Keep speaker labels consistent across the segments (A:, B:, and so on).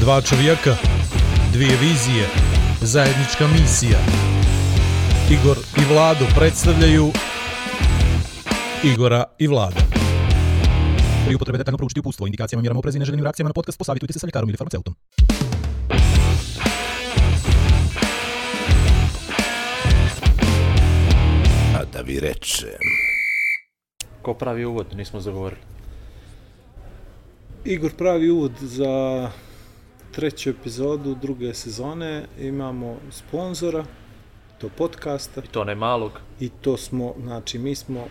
A: Dva čovjeka, dvije vizije, zajednička misija. Igor i Vlado predstavljaju Igora i Vlada. Pri upotrebe detaljno proučiti upustvo, indikacijama, mjerama oprezi i neželjenim reakcijama na podcast, posavitujte se sa ljekarom ili farmaceutom.
B: A da vi rečem.
C: Ko pravi uvod, nismo zagovorili.
D: Igor pravi uvod za treću epizodu druge sezone. Imamo sponzora, to podcasta
C: I to ne malog.
D: i to smo, znači mi smo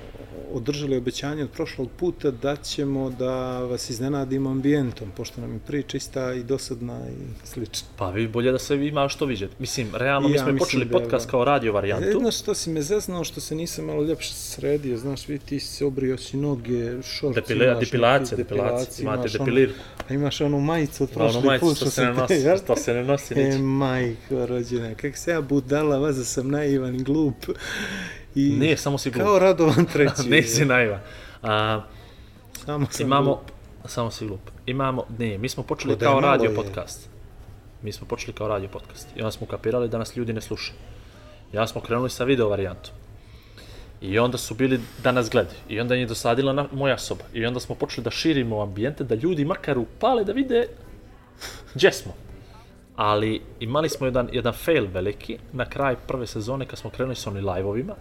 D: održali obećanje od prošlog puta da ćemo da vas iznenadimo ambijentom, pošto nam je priča ista i dosadna i slična.
C: Pa vi bolje da se ima što viđete. Mislim, realno mi
D: Ja
C: smo i počeli
D: da
C: podcast
D: ovo-
C: kao radio varijantu.
D: Znaš što si me zeznao, što se nisam malo ljepše sredio, znaš, vi ti si obrio si noge, šorci
C: Depile,
D: imaš,
C: depilacija, depilacija. Imate
D: imaš ono-
C: depilirku.
D: A imaš onu majicu od
C: Da, ono
D: prošli put
C: što se ne nosi, što se ne nosi
D: E, majko rođena, kak se ja budala, vaza sam naivan i glup. I
C: Nije, samo si glup.
D: Kao Radovan treći.
C: Nisi naivan. A,
D: Samo sam
C: imamo,
D: glup.
C: samo si glup. Imamo, ne, mi smo počeli
D: Ko je
C: kao radio
D: je.
C: podcast. Mi smo počeli kao radio podcast. I onda smo kapirali da nas ljudi ne slušaju. I onda smo krenuli sa video varijantom. I onda su bili da nas gledaju. I onda je dosadila na, moja soba. I onda smo počeli da širimo ambijente, da ljudi makar upale da vide gdje smo. Ali imali smo jedan, jedan fail veliki na kraj prve sezone kad smo krenuli sa onim live-ovima.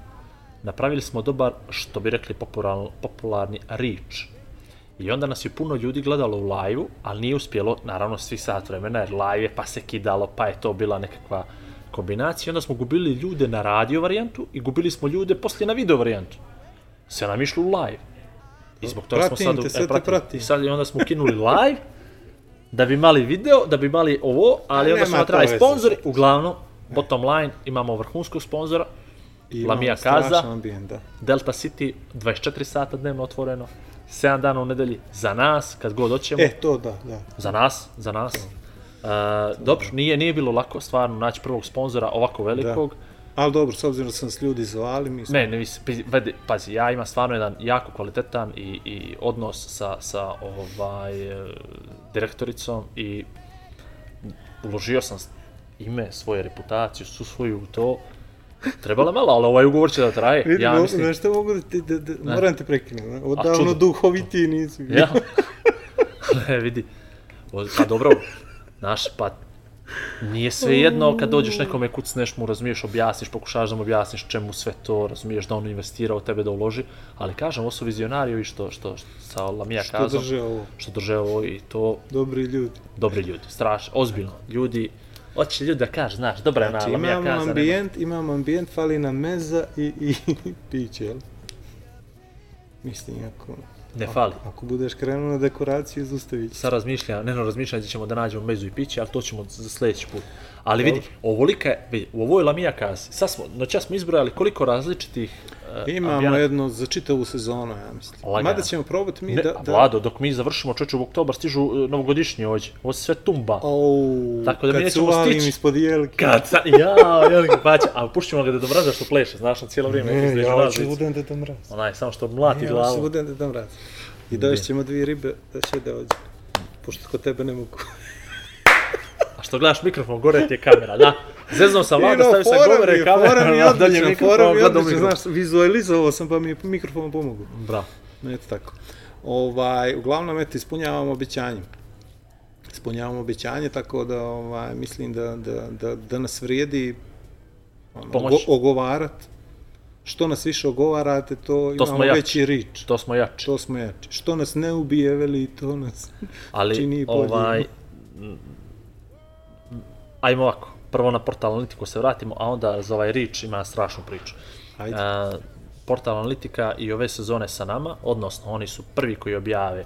C: Napravili smo dobar, što bi rekli popularno, popularni reach. I onda nas je puno ljudi gledalo u live-u, ali nije uspjelo, naravno, svi sat vremena, jer live je pa se kidalo, pa je to bila nekakva kombinacija. Onda smo gubili ljude na radio varijantu i gubili smo ljude poslije na video varijantu. Sve nam išlo u live. I zbog toga
D: Pratim
C: smo sad...
D: te,
C: u-
D: sve te
C: pratim.
D: pratim.
C: I sad i onda smo ukinuli live, da bi imali video, da bi imali ovo, ali
D: A
C: onda
D: to
C: trebali sponzori. Uglavnom, bottom line, imamo vrhunskog sponzora,
D: I strašan
C: Kaza.
D: ambijent, da.
C: Delta City, 24 sata dnevno otvoreno, 7 dana u nedelji, za nas, kad god hoćemo.
D: E, to da, da.
C: Za nas, za nas. Uh, dobro, nije, nije bilo lako stvarno naći prvog sponzora ovako velikog.
D: Ali dobro, s obzirom da sam s ljudi zvali, mi smo...
C: Ne, ne, vedi, pazi, ja imam stvarno jedan jako kvalitetan i, i odnos sa, sa ovaj, e, direktoricom i uložio sam ime, svoju reputaciju, su svoju u to. Trebalo je malo, ali ovaj ugovor će da traje.
D: Vidi,
C: ja mislim,
D: znaš što mogu da ti, da, da, moram te prekinuti, ne? odavno duhoviti nisu.
C: Ja. ne, vidi. Pa dobro, znaš, pa nije sve jedno kad dođeš nekome kucneš mu, razumiješ, objasniš, pokušavaš da mu objasniš čemu sve to, razumiješ da on investira u tebe da uloži, ali kažem, ovo su vizionari ovi što, što, što sa Lamija
D: Što
C: kazao,
D: drže ovo,
C: što drže ovo i to.
D: Dobri ljudi.
C: dobri ljudi, strašno, ozbiljno, ljudi, hoće ljudi da kaže, znaš, dobra je
D: Znači,
C: na Lamija
D: imamo
C: kaza, nema-
D: ambijent, imamo ambijent, fali nam meza i, i piće, jel? Mislim, ako,
C: ne fali.
D: ako budeš krenuo na dekoraciju, zustavit će.
C: Sad razmišljam, ne no razmišljam da ćemo da nađemo mezu i piće, ali to ćemo za sljedeći put. Ali vidi, ovolika vidi, u ovoj Lamija kazi, sad smo, noća smo izbrojali koliko različitih uh,
D: Imamo jedno za čitavu sezonu, ja mislim.
C: Lagano.
D: Mada ćemo probati mi
C: Ne,
D: da...
C: a
D: da...
C: Vlado, dok mi završimo čoče u oktobar, stižu uh, novogodišnji ođe. Ovo sve tumba.
D: Au,
C: Tako da mi
D: kad
C: nećemo stići.
D: ispod jelke.
C: Kad sad, ja, jeliki paća, ali pušćemo ga da domraza što pleše, znaš, na cijelo vrijeme.
D: Ne, ja hoću budem da tam raz.
C: Onaj, samo što mlati
D: Ja
C: glavu.
D: hoću budem da tam raz. I došćemo dvije ribe da će da ođe. Pošto kod tebe ne mogu.
C: A što gledaš mikrofon, gore ti je kamera, da. Zeznao sam Vlada, stavio sam govore kamera,
D: fora mi je odličan, mi je odličan, znaš, vizualizovao sam pa mi je mikrofon pomogao.
C: Bravo.
D: Eto tako. Ovaj, uglavnom, eto, ispunjavamo obećanje. Ispunjavamo obećanje, tako da ovaj, mislim da, da, da, da nas vrijedi ono,
C: Pomoć.
D: ogo, ogovarat. Što nas više ogovarate, to,
C: To
D: imamo veći rič.
C: To smo jači.
D: To smo jači. Što nas ne ubije, veli, to nas
C: Ali,
D: čini
C: ovaj, m, ajmo ovako, prvo na portal analitiku se vratimo, a onda za ovaj Reach ima strašnu priču.
D: Ajde.
C: E, portal analitika i ove sezone sa nama, odnosno oni su prvi koji objave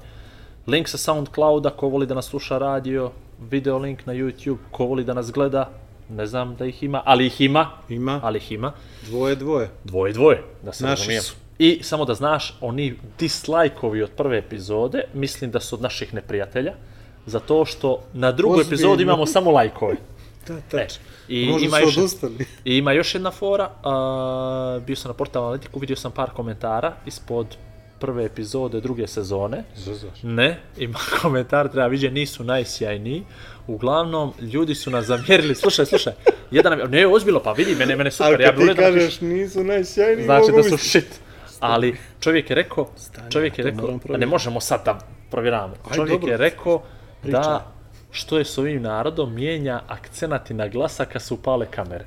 C: link sa Soundclouda, ko voli da nas sluša radio, video link na YouTube, ko voli da nas gleda, ne znam da ih ima, ali ih ima,
D: Ima.
C: ali ih ima,
D: Dvoje, dvoje.
C: dvoje, dvoje, da se
D: Naši su.
C: I samo da znaš, oni dislajkovi od prve epizode, mislim da su od naših neprijatelja, zato što na drugoj
D: Ozbiljno.
C: epizodi imamo samo lajkove.
D: Da,
C: E,
D: tačno.
C: i
D: Možda
C: ima
D: su
C: još,
D: odustali.
C: I ima još jedna fora, a, bio sam na portalu Analitiku, vidio sam par komentara ispod prve epizode druge sezone.
D: Zazaš.
C: Ne, ima komentar, treba vidjeti, nisu najsjajniji. Uglavnom, ljudi su nas zamjerili, slušaj, slušaj, jedan ne, ozbiljno, pa vidi, mene, mene super,
D: Ali
C: ja
D: kad
C: bi
D: ti kažeš nisu najsjajniji,
C: znači
D: mogu
C: da su shit. Ali čovjek je rekao, čovjek je rekao, ne možemo sad da provjeravamo.
D: Aj,
C: Čovjek
D: dobro.
C: je rekao da što je s ovim narodom mijenja akcenati na glasa kad su upale kamere.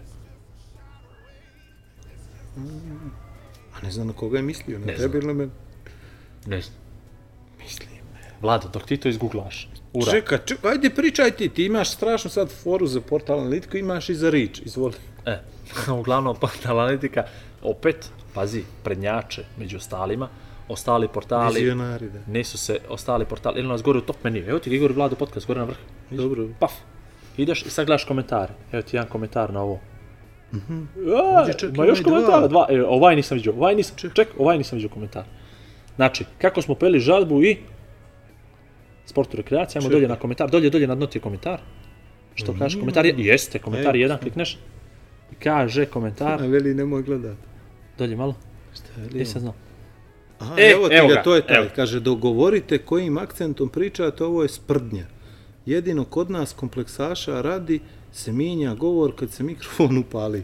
D: A ne znam na koga je mislio, na
C: Ne
D: tebe ili na mene?
C: Ne znam.
D: Mislim.
C: Vlado, dok ti to izgooglaš. Ura.
D: Čekaj, čekaj, ajde pričaj ti, ti imaš strašno sad foru za portal analitiku, imaš i za rič, izvoli.
C: E, uglavnom, portal analitika, opet, pazi, prednjače među ostalima, ostali portali,
D: Vizionari, da.
C: nisu se ostali portali, ili nas gore u top meniju, evo ti Igor Vlado podcast, gore na vrh,
D: Dobro.
C: paf, ideš i sad gledaš komentare, evo ti jedan komentar na ovo. Mhm.
D: Ovdje čak
C: ma još komentara,
D: dva.
C: e, ovaj nisam vidio, ovaj nisam, ček, ovaj nisam vidio komentar. Znači, kako smo peli žalbu i sportu rekreacija, ajmo dolje na komentar, dolje, dolje na dno ti je komentar. Što kaže komentar, je, jeste, komentar
D: Ej,
C: jedan, klikneš, i kaže komentar,
D: A veli, nemoj gledat.
C: dolje malo,
D: Šta je li
C: nisam znao.
D: Aha,
C: E,
D: evo ti
C: evo
D: ga,
C: ga,
D: to je taj.
C: evo.
D: Kaže, dogovorite kojim akcentom pričate, ovo je sprdnja. Jedino kod nas kompleksaša radi se mijenja govor kad se mikrofon upali.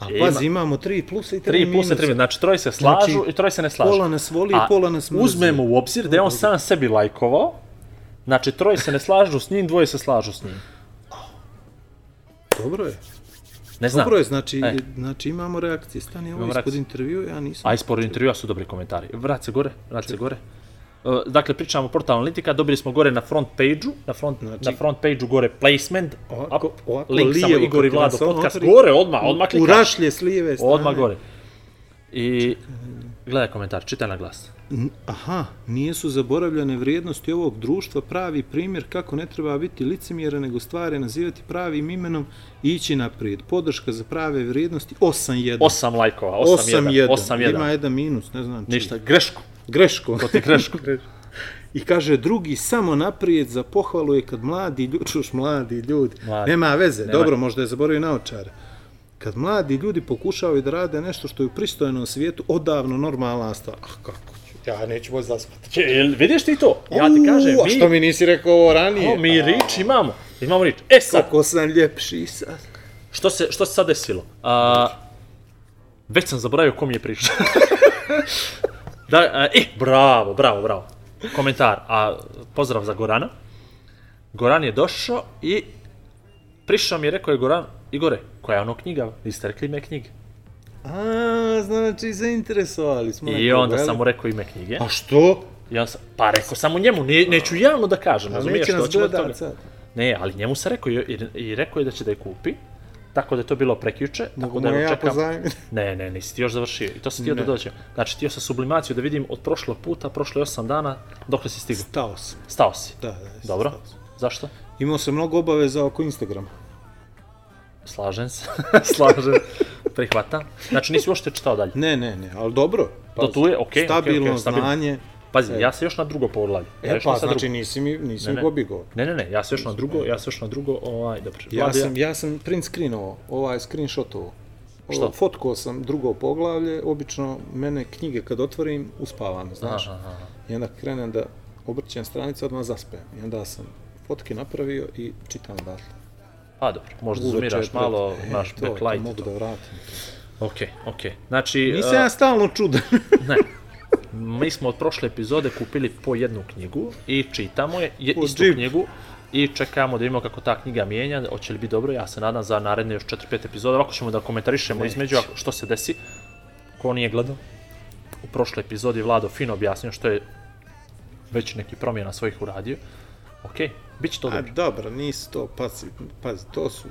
D: A
C: E,
D: pazi,
C: ima-
D: imamo tri plusa i tri,
C: Tri
D: minusa.
C: tri, znači troje se slažu
D: Znači,
C: i troje se ne slažu.
D: pola nas voli i pola nas mrzi.
C: Uzmemo u obzir da je on sam sebi lajkovao, znači troje se ne slažu s njim, dvoje se slažu s njim.
D: Dobro je.
C: Ne znam.
D: Dobro je, znači,
C: E.
D: znači imamo reakcije. Stani ovo
C: Imamo
D: ispod intervjua, ja nisam.
C: A ispod intervjua su dobri komentari. Vrat se gore, vrat se gore. Uh, Dakle, pričamo o portal analitika, dobili smo gore na front page-u, na front,
D: Znači-
C: na front page-u gore placement,
D: Ovako-
C: up,
D: ovako
C: link samo
D: lijevo,
C: Igor i
D: kad
C: Vlado podcast,
D: otvori-
C: gore, odmah, odmah
D: U
C: klikaš.
D: rašlje s lijeve strane.
C: Odmah gore. I gledaj komentar, čitaj na glas.
D: Aha, nisu zaboravljene vrijednosti ovog društva, pravi primjer kako ne treba biti licemjera, nego stvari nazivati pravim imenom i ići naprijed. Podrška za prave vrijednosti 8-1.
C: 8 lajkova, 8-1,
D: 8-1.
C: 8-1.
D: Ima jedan minus, ne znam čiji.
C: Ništa, grešku.
D: Greško.
C: To ti grešku.
D: I kaže, drugi samo naprijed za pohvalu je kad mladi ljudi, čuš mladi ljudi,
C: Mladi.
D: nema veze,
C: Nema.
D: dobro, možda je zaboravio naočare. Kad mladi ljudi pokušavaju da rade nešto što je u pristojnom svijetu odavno normalna stvar. Ah, kako ja neću moći zaspati.
C: Če, jel vidiš ti to? Ja ti kažem,
D: Uuu, a što
C: mi,
D: mi nisi rekao ovo ranije?
C: o, mi rič imamo. Imamo rič. E sad,
D: Kako sam ljepši sad.
C: što se, što se sad desilo? A, već sam zaboravio kom je priča. da, a, e, bravo, bravo, bravo. Komentar, a pozdrav za Gorana. Goran je došao i prišao mi je, rekao je Goran, Igore, koja je ono knjiga? Vi ste rekli ime knjige.
D: A, znači, zainteresovali smo.
C: I onda sam mu rekao ime knjige.
D: A što?
C: On sam, pa rekao sam mu njemu, ne, neću javno da kažem, razumiješ?
D: nas
C: doćemo do toga.
D: sad.
C: Ne, ali njemu sam rekao i, i rekao je da će da je kupi. Tako da je to bilo prekjuče, tako da
D: mu
C: evo
D: ja
C: čekam. Ne, ne, nisi ti još završio. I to si htio da
D: Ne.
C: dođe. Znači, htio sam sublimaciju da vidim od prošlog puta, prošlo je 8 dana, dok si stigao.
D: Stao sam.
C: Stao si.
D: Da, da, jesam,
C: Dobro.
D: stao sam.
C: Zašto?
D: Imao sam mnogo obaveza oko Instagrama.
C: Slažem se. Slažem. Prihvatam. Znači, nisi uopšte čitao dalje.
D: Ne, ne, ne, ali dobro.
C: Do tu je, okej,
D: Stabilno
C: okej, okej, stabilno.
D: znanje.
C: Pazi, ja sam još na drugo poglavlje. Ja
D: E pa, znači
C: drugo.
D: nisi mi, nisi
C: Ne,
D: mi
C: ne.
D: pobjegao.
C: Ne, ne, ne, ja sam još na drugo, ja sam još na drugo, ovaj, dobro.
D: Ja
C: Vlado,
D: sam, ja sam print screenovao, ovaj screenshotovo.
C: Što?
D: Što? Fotkao sam drugo poglavlje, obično mene knjige kad otvorim uspavam, znaš.
C: Aha, aha.
D: I onda krenem da obrćem stranicu, odmah zaspem. I onda sam fotke napravio i čitam odatle.
C: Pa dobro, možda
D: Uveče
C: zoomiraš
D: pred-
C: malo
D: E,
C: naš
D: to,
C: backlight.
D: mogu da vratim.
C: Okej, okej. Znači,
D: Nisam
C: a,
D: ja stalno čudan.
C: ne. Mi smo od prošle epizode kupili po jednu knjigu i čitamo je, je
D: Po
C: istu
D: džip.
C: knjigu i čekamo da vidimo kako ta knjiga mijenja, hoće li biti dobro, ja se nadam za naredne još 4-5 epizoda, ovako ćemo da komentarišemo između ako- što se desi, ko nije gledao. U prošloj epizodi Vlado fino objasnio što je već neki promjena svojih uradio. Okej, bit će to
D: A
C: dobro.
D: dobro, nisu to, pazi, pazi, to su,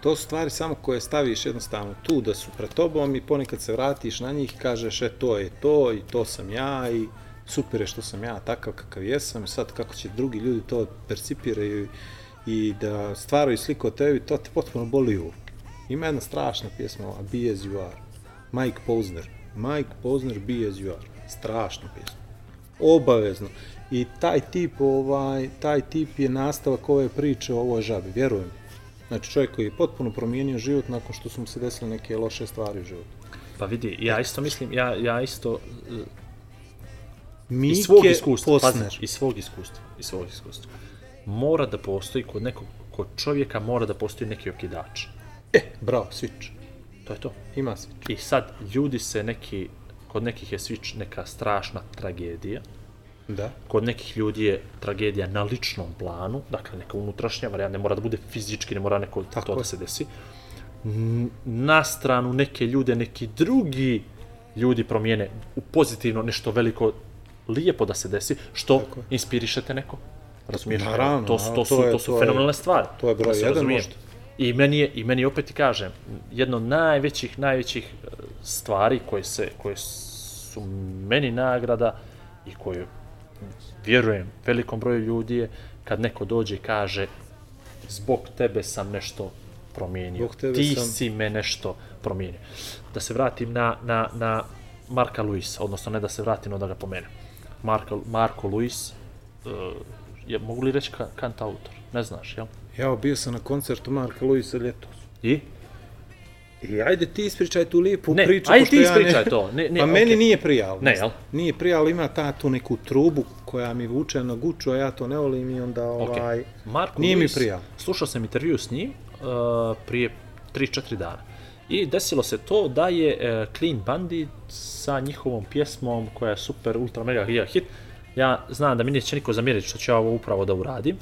D: to su stvari samo koje staviš jednostavno tu da su pred tobom i ponekad se vratiš na njih i kažeš e to je to i to sam ja i super je što sam ja takav kakav jesam sad kako će drugi ljudi to percipiraju i da stvaraju sliku o tebi, to te potpuno boli u. Ima jedna strašna pjesma, ova, Be As You Are, Mike Posner. Mike Posner, Be As You Are. Strašna pjesma obavezno. I taj tip, ovaj, taj tip je nastavak ove priče o ovoj žabi, vjerujem. Znači čovjek koji je potpuno promijenio život nakon što su mu se desile neke loše stvari u životu.
C: Pa vidi, ja isto mislim, ja, ja isto, e,
D: Mike
C: iz svog iskustva, pazi,
D: Posner.
C: iz svog iskustva, iz svog iskustva. Mora da postoji kod nekog, kod čovjeka mora da postoji neki okidač.
D: E, bravo, switch.
C: To je to.
D: Ima switch.
C: I sad, ljudi se neki, kod nekih je switch neka strašna tragedija,
D: Da.
C: kod nekih ljudi je tragedija na ličnom planu, dakle neka unutrašnja varijanta, ne mora da bude fizički, ne mora neko
D: Tako
C: to da se desi. Na stranu neke ljude, neki drugi ljudi promijene u pozitivno nešto veliko, lijepo da se desi, što
D: Tako
C: inspirišete neko. Razumiješ?
D: Naravno,
C: to, su, to, su,
D: to je-
C: to su
D: to je-
C: fenomenalne stvari.
D: to je broj
C: Da
D: jedan možda.
C: I meni je, i meni opet ti kažem, jedno od najvećih, najvećih e, stvari koje, se, koje su meni nagrada i koje vjerujem velikom broju ljudi je kad neko dođe i kaže zbog tebe sam nešto promijenio. Ti
D: sam-
C: si me nešto promijenio. Da se vratim na, na, na Marka Luisa, odnosno ne da se vratim, no da ga pomenem. Marko, Marko Luis, uh, je, mogu li reći ka, kant autor? Ne znaš, jel?
D: Ja bio sam na koncertu Marka Luisa ljetos.
C: I?
D: I ajde ti ispričaj tu lijepu
C: Ne,
D: priču.
C: ajde ti
D: ja ne-
C: ispričaj to. Ne, ne,
D: pa meni
C: okej.
D: nije prijal.
C: Ne, jel?
D: Nije prijal, ima ta tu neku trubu koja mi vuče na guču, a ja to ne volim i onda ovaj...
C: Marko
D: nije mi
C: Luis,
D: prijao.
C: Slušao sam intervju s njim uh, prije 3-4 dana. I desilo se to da je uh, Clean Bandit sa njihovom pjesmom koja je super, ultra, mega, giga hit. Ja znam da mi neće niko zamjeriti što ću ja ovo upravo da uradim,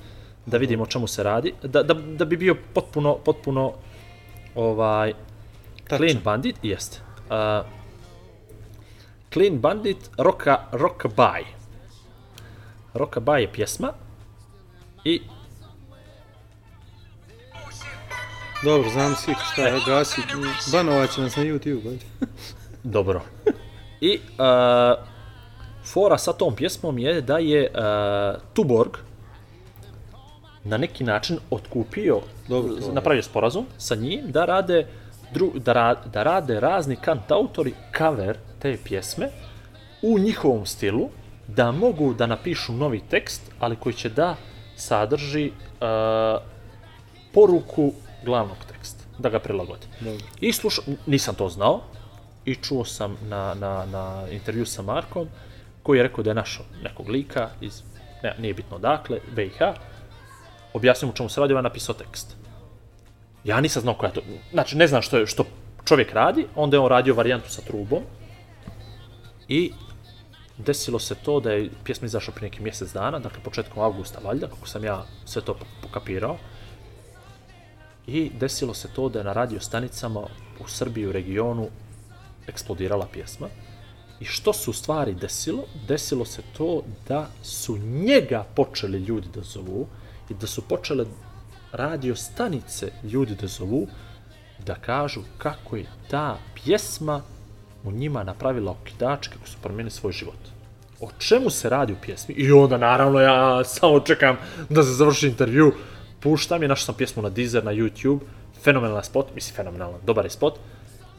C: da vidimo o čemu se radi, da, da, da bi bio potpuno, potpuno ovaj,
D: Tačan.
C: Clean Bandit, jeste. Uh, Clean Bandit, Rocka, Rockabye. Rockabye je pjesma i
D: Dobro, znam svi šta je, gasi. Banovat će nas na YouTube.
C: Dobro. I uh, fora sa tom pjesmom je da je uh, Tuborg na neki način otkupio,
D: Dobro, to je.
C: napravio sporazum sa njim da rade dru, da, ra, da rade razni kantautori cover te pjesme u njihovom stilu, da mogu da napišu novi tekst, ali koji će da sadrži uh, poruku glavnog teksta, da ga prilagodi.
D: Dobro.
C: I slušao, nisam to znao, i čuo sam na, na, na intervju sa Markom, koji je rekao da je našao nekog lika iz, ne, nije bitno odakle, BiH, objasnio mu čemu se radi, ovaj napisao tekst. Ja nisam znao koja je to, znači ne znam što, je, što čovjek radi, onda je on radio varijantu sa trubom i desilo se to da je pjesma izašla prije neki mjesec dana, dakle početkom avgusta valjda, kako sam ja sve to pokapirao. I desilo se to da je na radio stanicama u Srbiji u regionu eksplodirala pjesma. I što se u stvari desilo? Desilo se to da su njega počeli ljudi da zovu i da su počele radio stanice ljudi da zovu da kažu kako je ta pjesma u njima napravila okidač kako su promijenili svoj život. O čemu se radi u pjesmi? I onda naravno ja samo čekam da se završi intervju. Puštam je, našao sam pjesmu na Deezer, na YouTube, fenomenalan spot, mislim fenomenalan, dobar je spot.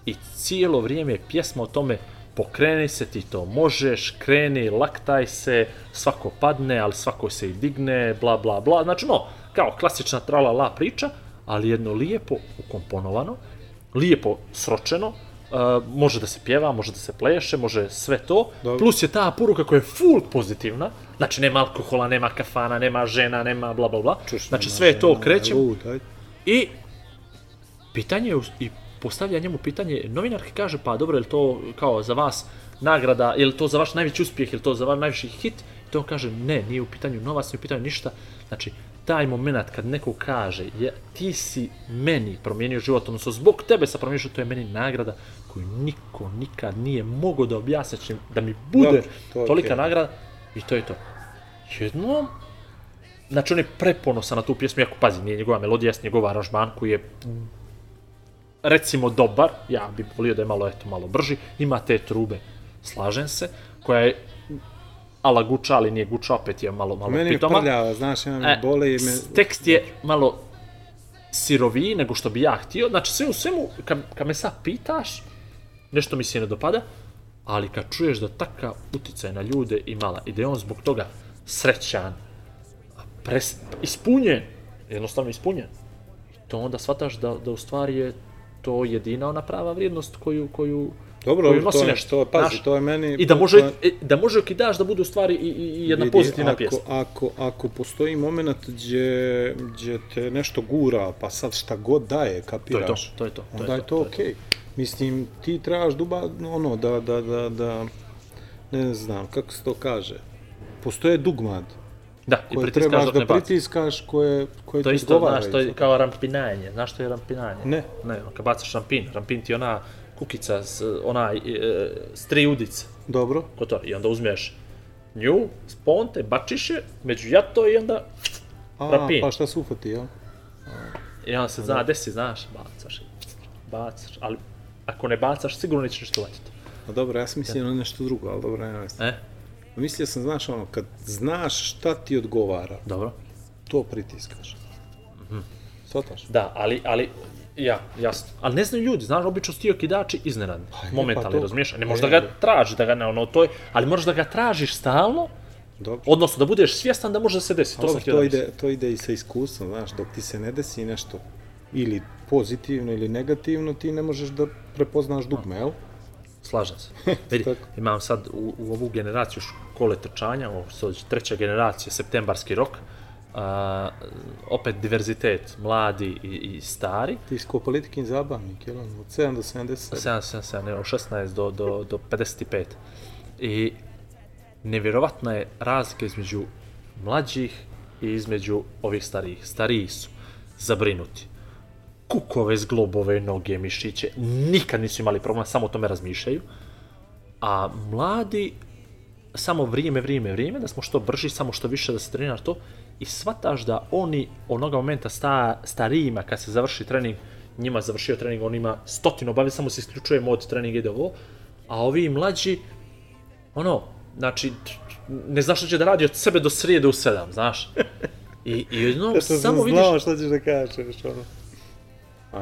C: I cijelo vrijeme je pjesma o tome pokreni se, ti to možeš, kreni, laktaj se, svako padne, ali svako se i digne, bla bla bla. Znači no, kao klasična trala la priča, ali jedno lijepo ukomponovano, lijepo sročeno, Uh, može da se pjeva, može da se pleše, može sve to.
D: Dobro.
C: Plus je ta poruka koja je full pozitivna. Znači nema alkohola, nema kafana, nema žena, nema bla bla bla.
D: Čuš,
C: znači sve je to
D: ajde.
C: I pitanje je, i postavlja njemu pitanje, novinarki kaže, pa dobro, je li to kao za vas nagrada, je li to za vaš najveći uspjeh, je li to za vaš najveći hit? I to on kaže, ne, nije u pitanju novac, nije u pitanju ništa. Znači, taj moment kad neko kaže, je, ti si meni promijenio život, odnosno zbog tebe sam promijenio to je meni nagrada koju niko nikad nije mogao da objasni, znači, da mi bude
D: Dobro, to
C: tolika
D: okej.
C: nagrada. I to je to. Jednom, Znači, on je preponosan na tu pjesmu, iako, pazi, nije njegova melodija, jest njegov aranžman koji je recimo dobar, ja bih volio da je malo, eto, malo brži, ima te trube, slažem se, koja je ala guča, ali nije guča, opet je malo, malo
D: Meni je
C: pitoma.
D: prljava, znaš, ja me boli i me...
C: tekst je malo siroviji nego što bi ja htio. Znači, sve u svemu, kad, kad me sad pitaš, nešto mi se ne dopada, ali kad čuješ da takav uticaj na ljude imala i da je on zbog toga srećan, pres, ispunjen, jednostavno ispunjen, to onda shvataš da, da u stvari je to jedina ona prava vrijednost koju, koju
D: Dobro,
C: koji nosi
D: to je,
C: nešto.
D: to je, pazi,
C: znaš.
D: to je meni...
C: I da može,
D: to je-
C: e, da može okidaš da bude u stvari i, i, i jedna
D: vidi,
C: pozitivna
D: ako,
C: pjesma.
D: Ako, ako postoji moment gdje, gdje te nešto gura, pa sad šta god daje,
C: To
D: kapiraš,
C: je to, to je to. to
D: onda je to okej. Mislim, ti trebaš duba, ono, da, da, da, da, ne znam, kako se to kaže, postoje dugmad
C: Da, i
D: koje
C: pritiskaš
D: trebaš
C: dok
D: da
C: ne baci.
D: pritiskaš, koje, koje
C: To isto, znaš, to je kao rampinanje. Znaš što je rampinanje?
D: Ne.
C: Ne, kad bacaš rampin. Rampin ti je ona kukica, s, ona, e, s tri udice.
D: Dobro,
C: Ko to? I onda uzmeš nju, sponte, bačiš je, među jato i onda...
D: a,
C: Rapin.
D: pa šta se ufati, jel?
C: I onda se zna, desi, znaš, bacaš. Bacaš, ali ako ne bacaš, sigurno nećeš ništa uvatiti.
D: A dobro, ja sam mislio na nešto drugo, ali dobro, nema veze.
C: E,
D: Mislio sam, znaš, ono, kad znaš šta ti odgovara,
C: dobro.
D: to pritiskaš.
C: Mhm.
D: Svataš?
C: Da, ali, ali, ja, jasno. Ali ne znaju ljudi, znaš, obično su ti okidači iznenadni.
D: je,
C: Momentalni,
D: pa to-
C: razumiješ? Ne
D: pa
C: možeš da ga traži, da ga ne, ono, to je, ali možeš da ga tražiš stalno,
D: Dobro.
C: odnosno da budeš svjestan da može da se desi. To htio
D: to,
C: da
D: ide, to ide i sa iskustvom, znaš, dok ti se ne desi nešto ili pozitivno ili negativno, ti ne možeš da prepoznaš dugme, jel?
C: Slažem se. Vidi, imam sad u, u ovu generaciju škole trčanja, ovo treća generacija, septembarski rok, a, opet diverzitet, mladi i, i stari,
D: Ti si ko politikin zabavnik, jel? ono, Od 7 do 77.
C: 7, 7, 7, ne, od 16 do, do, do 55. I nevjerovatna je razlika između mlađih i između ovih starijih. Stariji su zabrinuti. Kukove, zglobove, noge, mišiće, nikad nisu imali problema, samo o tome razmišljaju. A mladi, samo vrijeme, vrijeme, vrijeme, da smo što brži, samo što više da se treniraš to i shvataš da oni onoga momenta sta, starijima kad se završi trening, njima završio trening, on ima stotinu obavi, samo se isključuje mod treninga ide ovo, a ovi mlađi, ono, znači, ne znaš što će da radi od sebe do srijede u sedam, znaš. I, i jedno, samo vidiš,
D: šta ćeš da kažeš, ono.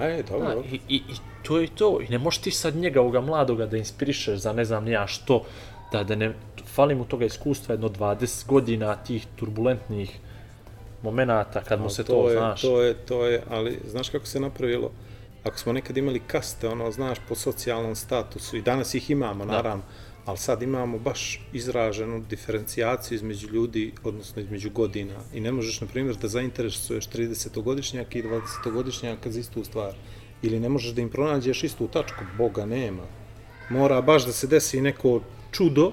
D: Aj, dobro,
C: Da, i, i, I to je to. I ne možeš ti sad njega, ovoga mladoga, da inspirišeš za ne znam nija što, da, da ne, fali mu toga iskustva jedno 20 godina tih turbulentnih momenata kad mu se to,
D: je,
C: znaš.
D: To je, to je, ali znaš kako se napravilo? Ako smo nekad imali kaste, ono, znaš, po socijalnom statusu, i danas ih imamo, naravno, ali sad imamo baš izraženu diferencijaciju između ljudi, odnosno između godina. I ne možeš, na primjer, da zainteresuješ 30-godišnjaka i 20-godišnjaka za istu stvar. Ili ne možeš da im pronađeš istu tačku, Boga nema. Mora baš da se desi neko čudo,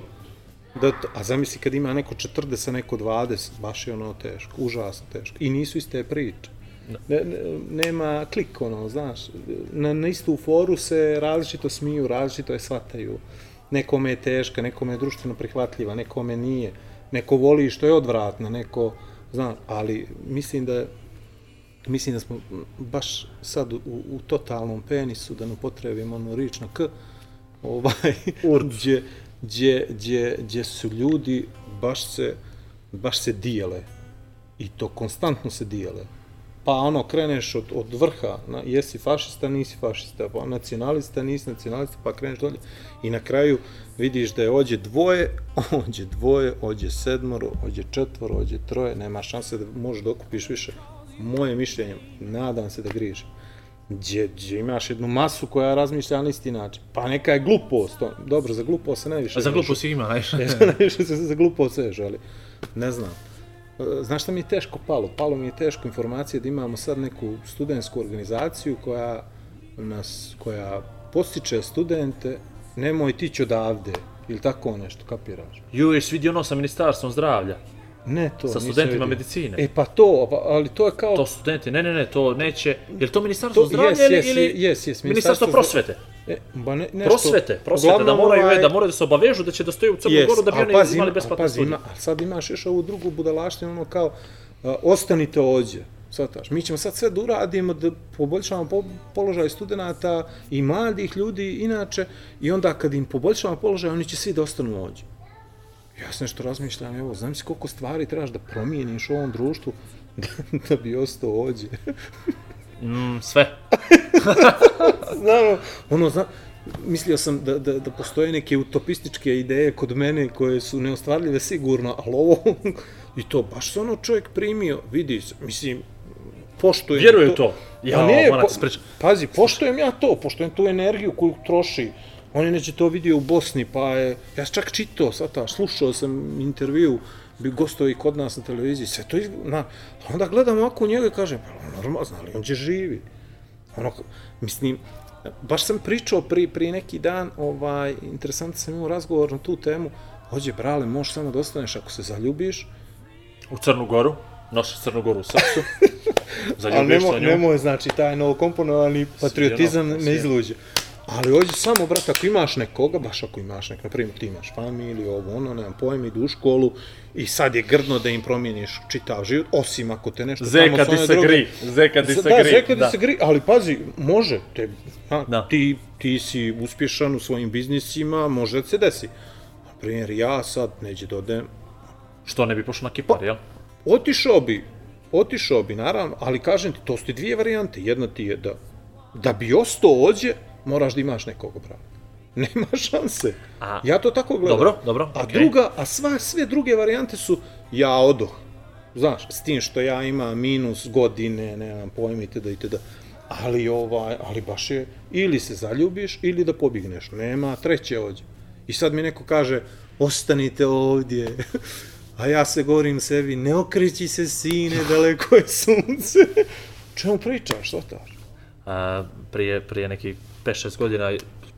D: Da, a zamisli kad ima neko 40, neko 20, baš je ono teško, užasno teško. I nisu iste priče. Ne, ne, nema klik, ono, znaš, na, na istu foru se različito smiju, različito je shvataju. Nekome je teška, nekome je društveno prihvatljiva, nekome nije. Neko voli što je odvratno, neko, znam, ali mislim da mislim da smo baš sad u, u totalnom penisu, da ne upotrebim onu rič na k, ovaj, gdje, gdje, gdje, gdje su ljudi baš se, baš se dijele. I to konstantno se dijele. Pa ono, kreneš od, od vrha, na, jesi fašista, nisi fašista, pa nacionalista, nisi nacionalista, pa kreneš dolje. I na kraju vidiš da je ođe dvoje, ođe dvoje, ođe sedmoro, ođe četvoro, ođe troje, nema šanse da možeš da okupiš više. Moje mišljenje, nadam se da grižem gdje, gdje imaš jednu masu koja razmišlja na isti način. Pa neka je glupost, to, dobro, za glupost se najviše...
C: A za glupost ima, znaš.
D: najviše se za glupost seže, ali ne znam. E, Znaš šta mi je teško palo? Palo mi je teško informacije da imamo sad neku studentsku organizaciju koja nas, koja postiče studente, nemoj tići odavde, ili tako nešto, kapiraš?
C: Ju, jesi vidio ono sa ministarstvom zdravlja?
D: Ne to,
C: Sa studentima medicine.
D: E pa to, pa, ali to je kao...
C: To studenti, ne, ne, ne, to neće, je to ministarstvo
D: To-
C: zdravlja
D: jes,
C: ili,
D: jes,
C: ili
D: jes, jes,
C: ministarstvo prosvete?
D: E, ba ne, nešto,
C: Prosvete, prosvete, da
D: Uglavnom,
C: moraju,
D: ovaj-
C: da moraju da se obavežu da će da stoje u Crnu
D: Yes,
C: Goru da bi oni
D: pazi,
C: imali
D: ima-
C: besplatne
D: pazi,
C: studije.
D: ali sad imaš još ovu drugu budalaštinu, ono kao, a, ostanite ovdje, shvataš, mi ćemo sad sve da uradimo, da poboljšamo po, položaj studenta i mladih ljudi inače, i onda kad im poboljšamo položaj, oni će svi da ostanu ovdje. Ja sam nešto razmišljam, evo, znam si koliko stvari trebaš da promijeniš u ovom društvu da, da bi ostao ovdje.
C: Mm, sve.
D: Znamo, ono, zna, mislio sam da, da, da postoje neke utopističke ideje kod mene koje su neostvarljive sigurno, ali ovo, i to baš se ono čovjek primio, vidi, mislim, poštujem
C: Vjeruje u to. Ja,
D: Pa ne, po, pazi, poštujem ja to, poštujem tu energiju koju troši On je neće to vidio u Bosni, pa je, ja čak čitao, sata, slušao sam intervju, bi gostao i kod nas na televiziji, sve to izgleda, onda gledam ovako njega i kažem, pa normalno, zna li, on će živi. Ono, mislim, baš sam pričao pri, pri neki dan, ovaj, interesantno sam imao razgovor na tu temu, Ođe, brale, možeš samo da ostaneš ako se zaljubiš,
C: U Crnu Goru, nosiš Crnu Goru u srcu, zaljubiš
D: nemo,
C: nju.
D: nemoj, znači, taj novokomponovani patriotizam ne izluđe. Ali ođe samo, brate, ako imaš nekoga, baš ako imaš nek, na primjer, ti imaš familiju, ovo, ono, nemam pojma, idu u školu i sad je grdno da im promijeniš čitav život, osim ako te nešto
C: Zeka ti se gri, zeka ti se
D: da,
C: gri.
D: zeka ti se gri, ali pazi, može, te, a,
C: Da.
D: ti, ti si uspješan u svojim biznisima, može da se desi. Na primjer, ja sad neđe da odem,
C: Što ne bi pošao na Kipar, jel?
D: Otišao bi, otišao bi, naravno, ali kažem ti, to su ti dvije varijante. Jedna ti je da, da bi ostao ođe, moraš da imaš nekog brata. Nema šanse.
C: A-
D: ja to tako gledam.
C: Dobro, dobro,
D: A
C: okej.
D: druga, a sva, sve druge varijante su ja odoh. Znaš, s tim što ja imam minus godine, nemam pojma itd. itd. Ali ovaj, ali baš je, ili se zaljubiš, ili da pobigneš. Nema treće ođe. I sad mi neko kaže, ostanite ovdje. A ja se govorim sebi, ne okreći se sine, daleko je sunce. Čemu pričaš, taš?
C: A, prije, prije nekih 5-6 godina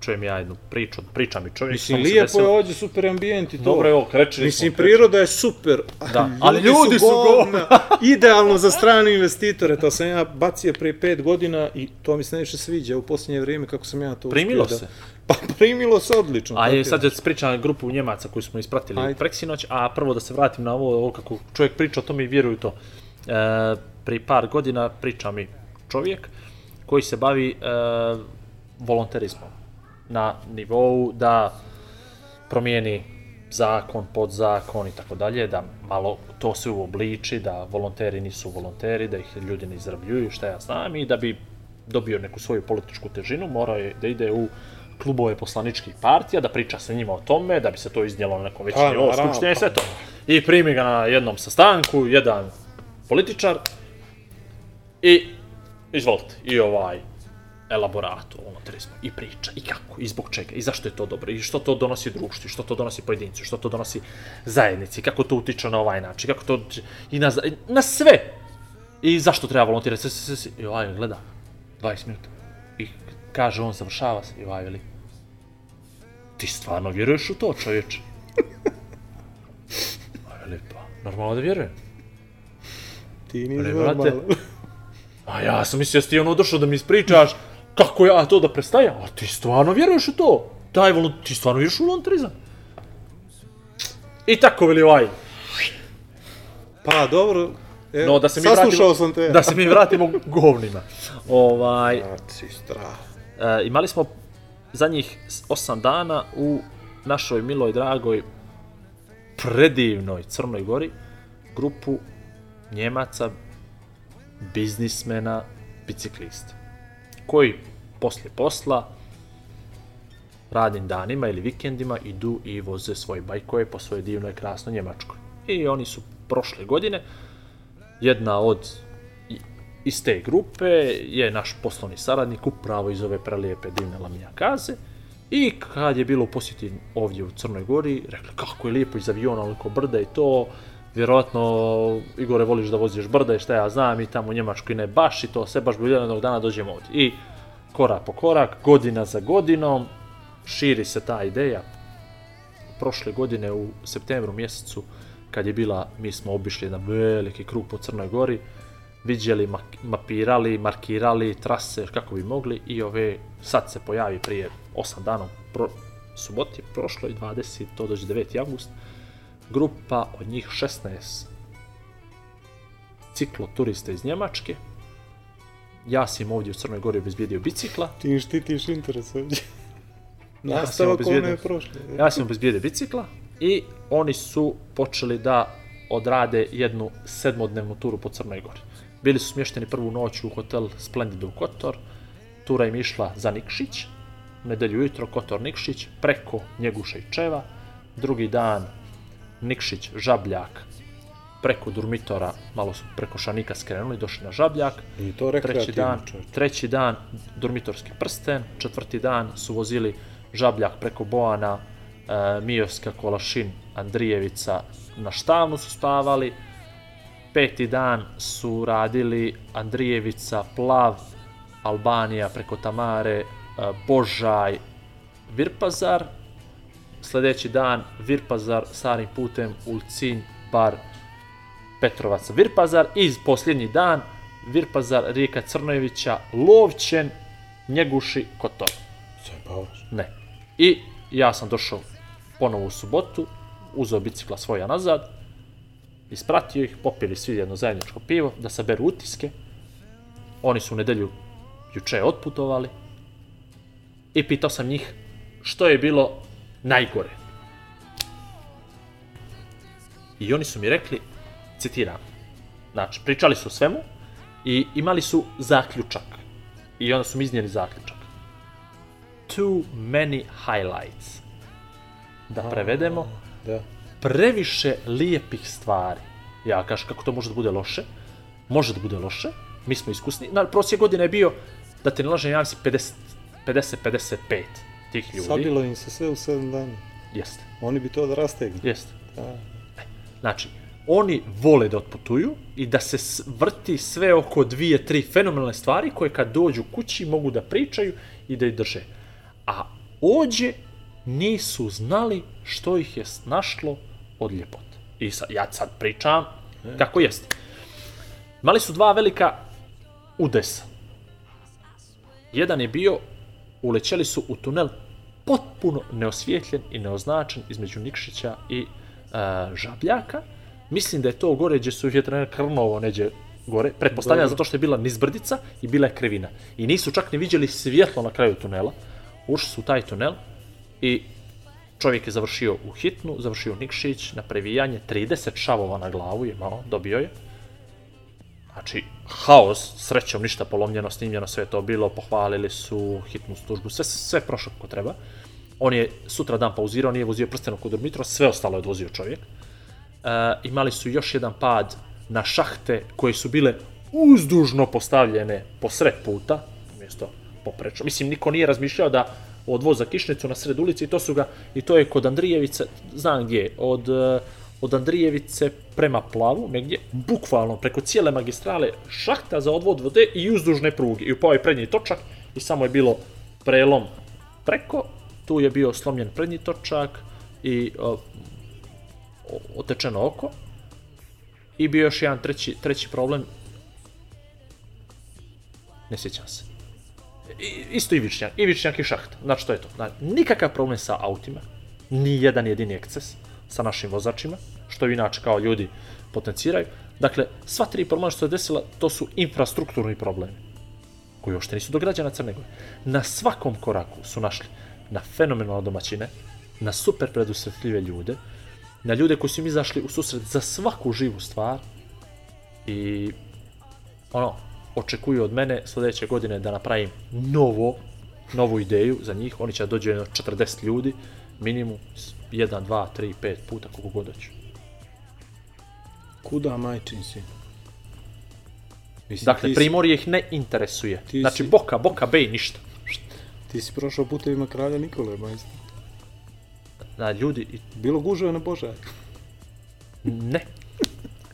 C: čujem ja jednu priču, priča mi čovjek.
D: Mislim,
C: se
D: lijepo je ovdje, super ambijent i to.
C: Dobro je ovo, krečili
D: Mislim,
C: smo,
D: priroda je super,
C: Da, ali ljudi su govna.
D: Idealno za strane investitore, to sam ja bacio prije pet godina i to mi se najviše sviđa u posljednje vrijeme kako sam ja to
C: Primilo
D: uspio
C: se.
D: Da... Pa primilo se odlično.
C: A je sad da pričam grupu Njemaca koju smo ispratili
D: Ajde.
C: preksinoć, a prvo da se vratim na ovo, ovo kako čovjek priča o tome i vjeruju to. E, prije par godina priča mi čovjek koji se bavi e, volonterizmom. Na nivou da promijeni zakon, podzakon i tako dalje, da malo to se uobliči, da volonteri nisu volonteri, da ih ljudi ne izrabljuju, šta ja znam, i da bi dobio neku svoju političku težinu, morao je da ide u klubove poslaničkih partija, da priča sa njima o tome, da bi se to iznijelo na nekom većem
D: Pa,
C: nivou skupštine i sve to. I primi ga na jednom sastanku, jedan političar, i izvolite, i ovaj elaborat o volonterizmu i priča i kako i zbog čega i zašto je to dobro i što to donosi društvu i što to donosi pojedincu što to donosi zajednici kako to utiče na ovaj način kako to i na, na sve. I zašto treba volontirati? Sve, sve, sve, i ovaj gleda 20 minuta. I kaže on završava se i ovaj veli ti stvarno vjeruješ u to čovječe? A veli pa normalno da vjerujem.
D: Ti nisi normalan.
C: A ja sam mislio da si ti ono došao da mi ispričaš kako ja to da prestajem. A ti stvarno vjeruješ u to? Daj, volon, ti stvarno vjeruješ u volontarizam? I tako veli ovaj.
D: Pa, dobro. E,
C: No, da se mi
D: saslušao
C: vratimo,
D: sam te.
C: Da se mi vratimo govnima. Ovaj,
D: ti strah.
C: e, imali smo zadnjih 8 dana u našoj miloj, dragoj, predivnoj Crnoj Gori grupu Njemaca, biznismena, biciklista, koji poslije posla, radnim danima ili vikendima idu i voze svoje bajkove po svojoj divnoj, krasnoj Njemačkoj. I oni su prošle godine, jedna od iz te grupe je naš poslovni saradnik upravo iz ove prelijepe divne Lamijakaze i kad je bilo posjeti ovdje u Crnoj Gori, rekli kako je lijepo iz aviona, oliko brda i to, vjerojatno Igore voliš da voziš brda i šta ja znam i tamo u Njemačkoj ne baš i to sve baš bi jednog dana dođemo ovdje. I korak po korak, godina za godinom, širi se ta ideja. Prošle godine u septembru mjesecu, kad je bila, mi smo obišli jedan veliki krug po Crnoj Gori, vidjeli, mak- mapirali, markirali trase kako bi mogli i ove, sad se pojavi prije 8 dana, pro, suboti prošloj, 20, to dođe 9. avgust, grupa od njih 16 cikloturista iz Njemačke. Ja sam im ovdje u Crnoj Gori obezbijedio bicikla,
D: Ti štitiš interes ovdje.
C: Ja sam obezbijedio. Ja sam obezbijedio bicikla i oni su počeli da odrade jednu sedmodnevnu turu po Crnoj Gori. Bili su smješteni prvu noć u hotel Splendid u Kotor, tura im išla za Nikšić, nedelju ujutro Kotor Nikšić, preko Njeguša i Čeva, drugi dan Nikšić Žabljak, preko Durmitora, malo su preko Šanika skrenuli, došli na Žabljak,
D: I to
C: treći dan, treći dan Durmitorski prsten, četvrti dan su vozili Žabljak preko Boana, e, Mijovska, Kolašin, Andrijevica. Na Štavnu su spavali. Peti dan su radili Andrijevica, Plav, Albanija preko Tamare, e, Božaj, Virpazar. Sljedeći dan Virpazar starim putem Ulcinj, Bar, Petrovac, Virpazar. I posljednji dan Virpazar, Rijeka Crnojevića, Lovćen, Njeguši, Kotor. Ne. I ja sam došao ponovo u subotu, uzeo bicikla svoja nazad, ispratio ih, popili svi jedno zajedničko pivo, da saberu utiske. Oni su u nedelju juče otputovali. I pitao sam njih što je bilo najgore. I oni su mi rekli, citiram, znači, pričali su o svemu i imali su zaključak. I onda su mi iznijeli zaključak. Too many highlights. Da prevedemo,
D: Da.
C: previše lijepih stvari. Ja kažem kako to može da bude loše. Može da bude loše. Mi smo iskusni. Na prosjek godine je bio, da te ne lažem, ja mislim 50, 50-55 tih ljudi.
D: Sabilo im se sve u 7 dana.
C: Jeste,
D: Oni bi to da rastegnu.
C: jeste.
D: Da.
C: Znači, oni vole da otputuju i da se vrti sve oko dvije, tri fenomenalne stvari koje kad dođu kući mogu da pričaju i da ih drže. A ođe nisu znali što ih je snašlo od ljepote. I sad, ja sad pričam kako jest. Imali su dva velika udesa. Jedan je bio, ulećeli su u tunel potpuno neosvjetljen i neoznačen između Nikšića i e, Žabljaka. Mislim da je to gore gdje su vjetrane Krnovo neđe gore. Pretpostavljam zato što je bila nizbrdica i bila je krivina. I nisu čak ni vidjeli svjetlo na kraju tunela. Ušli su u taj tunel i čovjek je završio u hitnu, završio Nikšić na previjanje, 30 šavova na glavu je imao, dobio je. Znači, haos, srećom ništa polomljeno, snimljeno, sve to bilo, pohvalili su hitnu službu, sve, sve prošlo kako treba. On je sutra dan pauzirao, nije vozio prsteno kod Dmitro, sve ostalo je odvozio čovjek. E, imali su još jedan pad na šahte koje su bile uzdužno postavljene po sred puta, mjesto poprečno. Mislim, niko nije razmišljao da odvoza kišnicu na sred ulici i to su ga, i to je kod Andrijevice, znam gdje, je, od, e, od Andrijevice prema Plavu, negdje, bukvalno preko cijele magistrale, šahta za odvod vode i uzdužne pruge. I upao je prednji točak i samo je bilo prelom preko, tu je bio slomljen prednji točak i o, otečeno oko. I bio još jedan treći, treći problem. Ne sjećam se. I, isto Ivičnjak, Ivičnjak i šaht. Znači, to je to. Znači, nikakav problem sa autima, ni jedan jedini eksces sa našim vozačima, što inače kao ljudi potenciraju. Dakle, sva tri problema što se desila, to su infrastrukturni problemi, koji uopšte nisu do građana Crne Gore. Na svakom koraku su našli na fenomenalne domaćine, na super predusretljive ljude, na ljude koji su im izašli u susret za svaku živu stvar i ono, očekuju od mene sljedeće godine da napravim novo, novu ideju za njih. Oni će da jedno 40 ljudi, minimum 1, 2, 3, 5 puta koliko god hoću.
D: Kuda majčin si? Mislim,
C: Dakle,
D: si-
C: Primorje ih ne interesuje.
D: ti
C: Znači,
D: si-
C: Boka, Boka, Bej, ništa.
D: Ti si prošao putevima kralja Nikole, majstor.
C: Da, ljudi, i-
D: Bilo gužve na Božaj.
C: ne.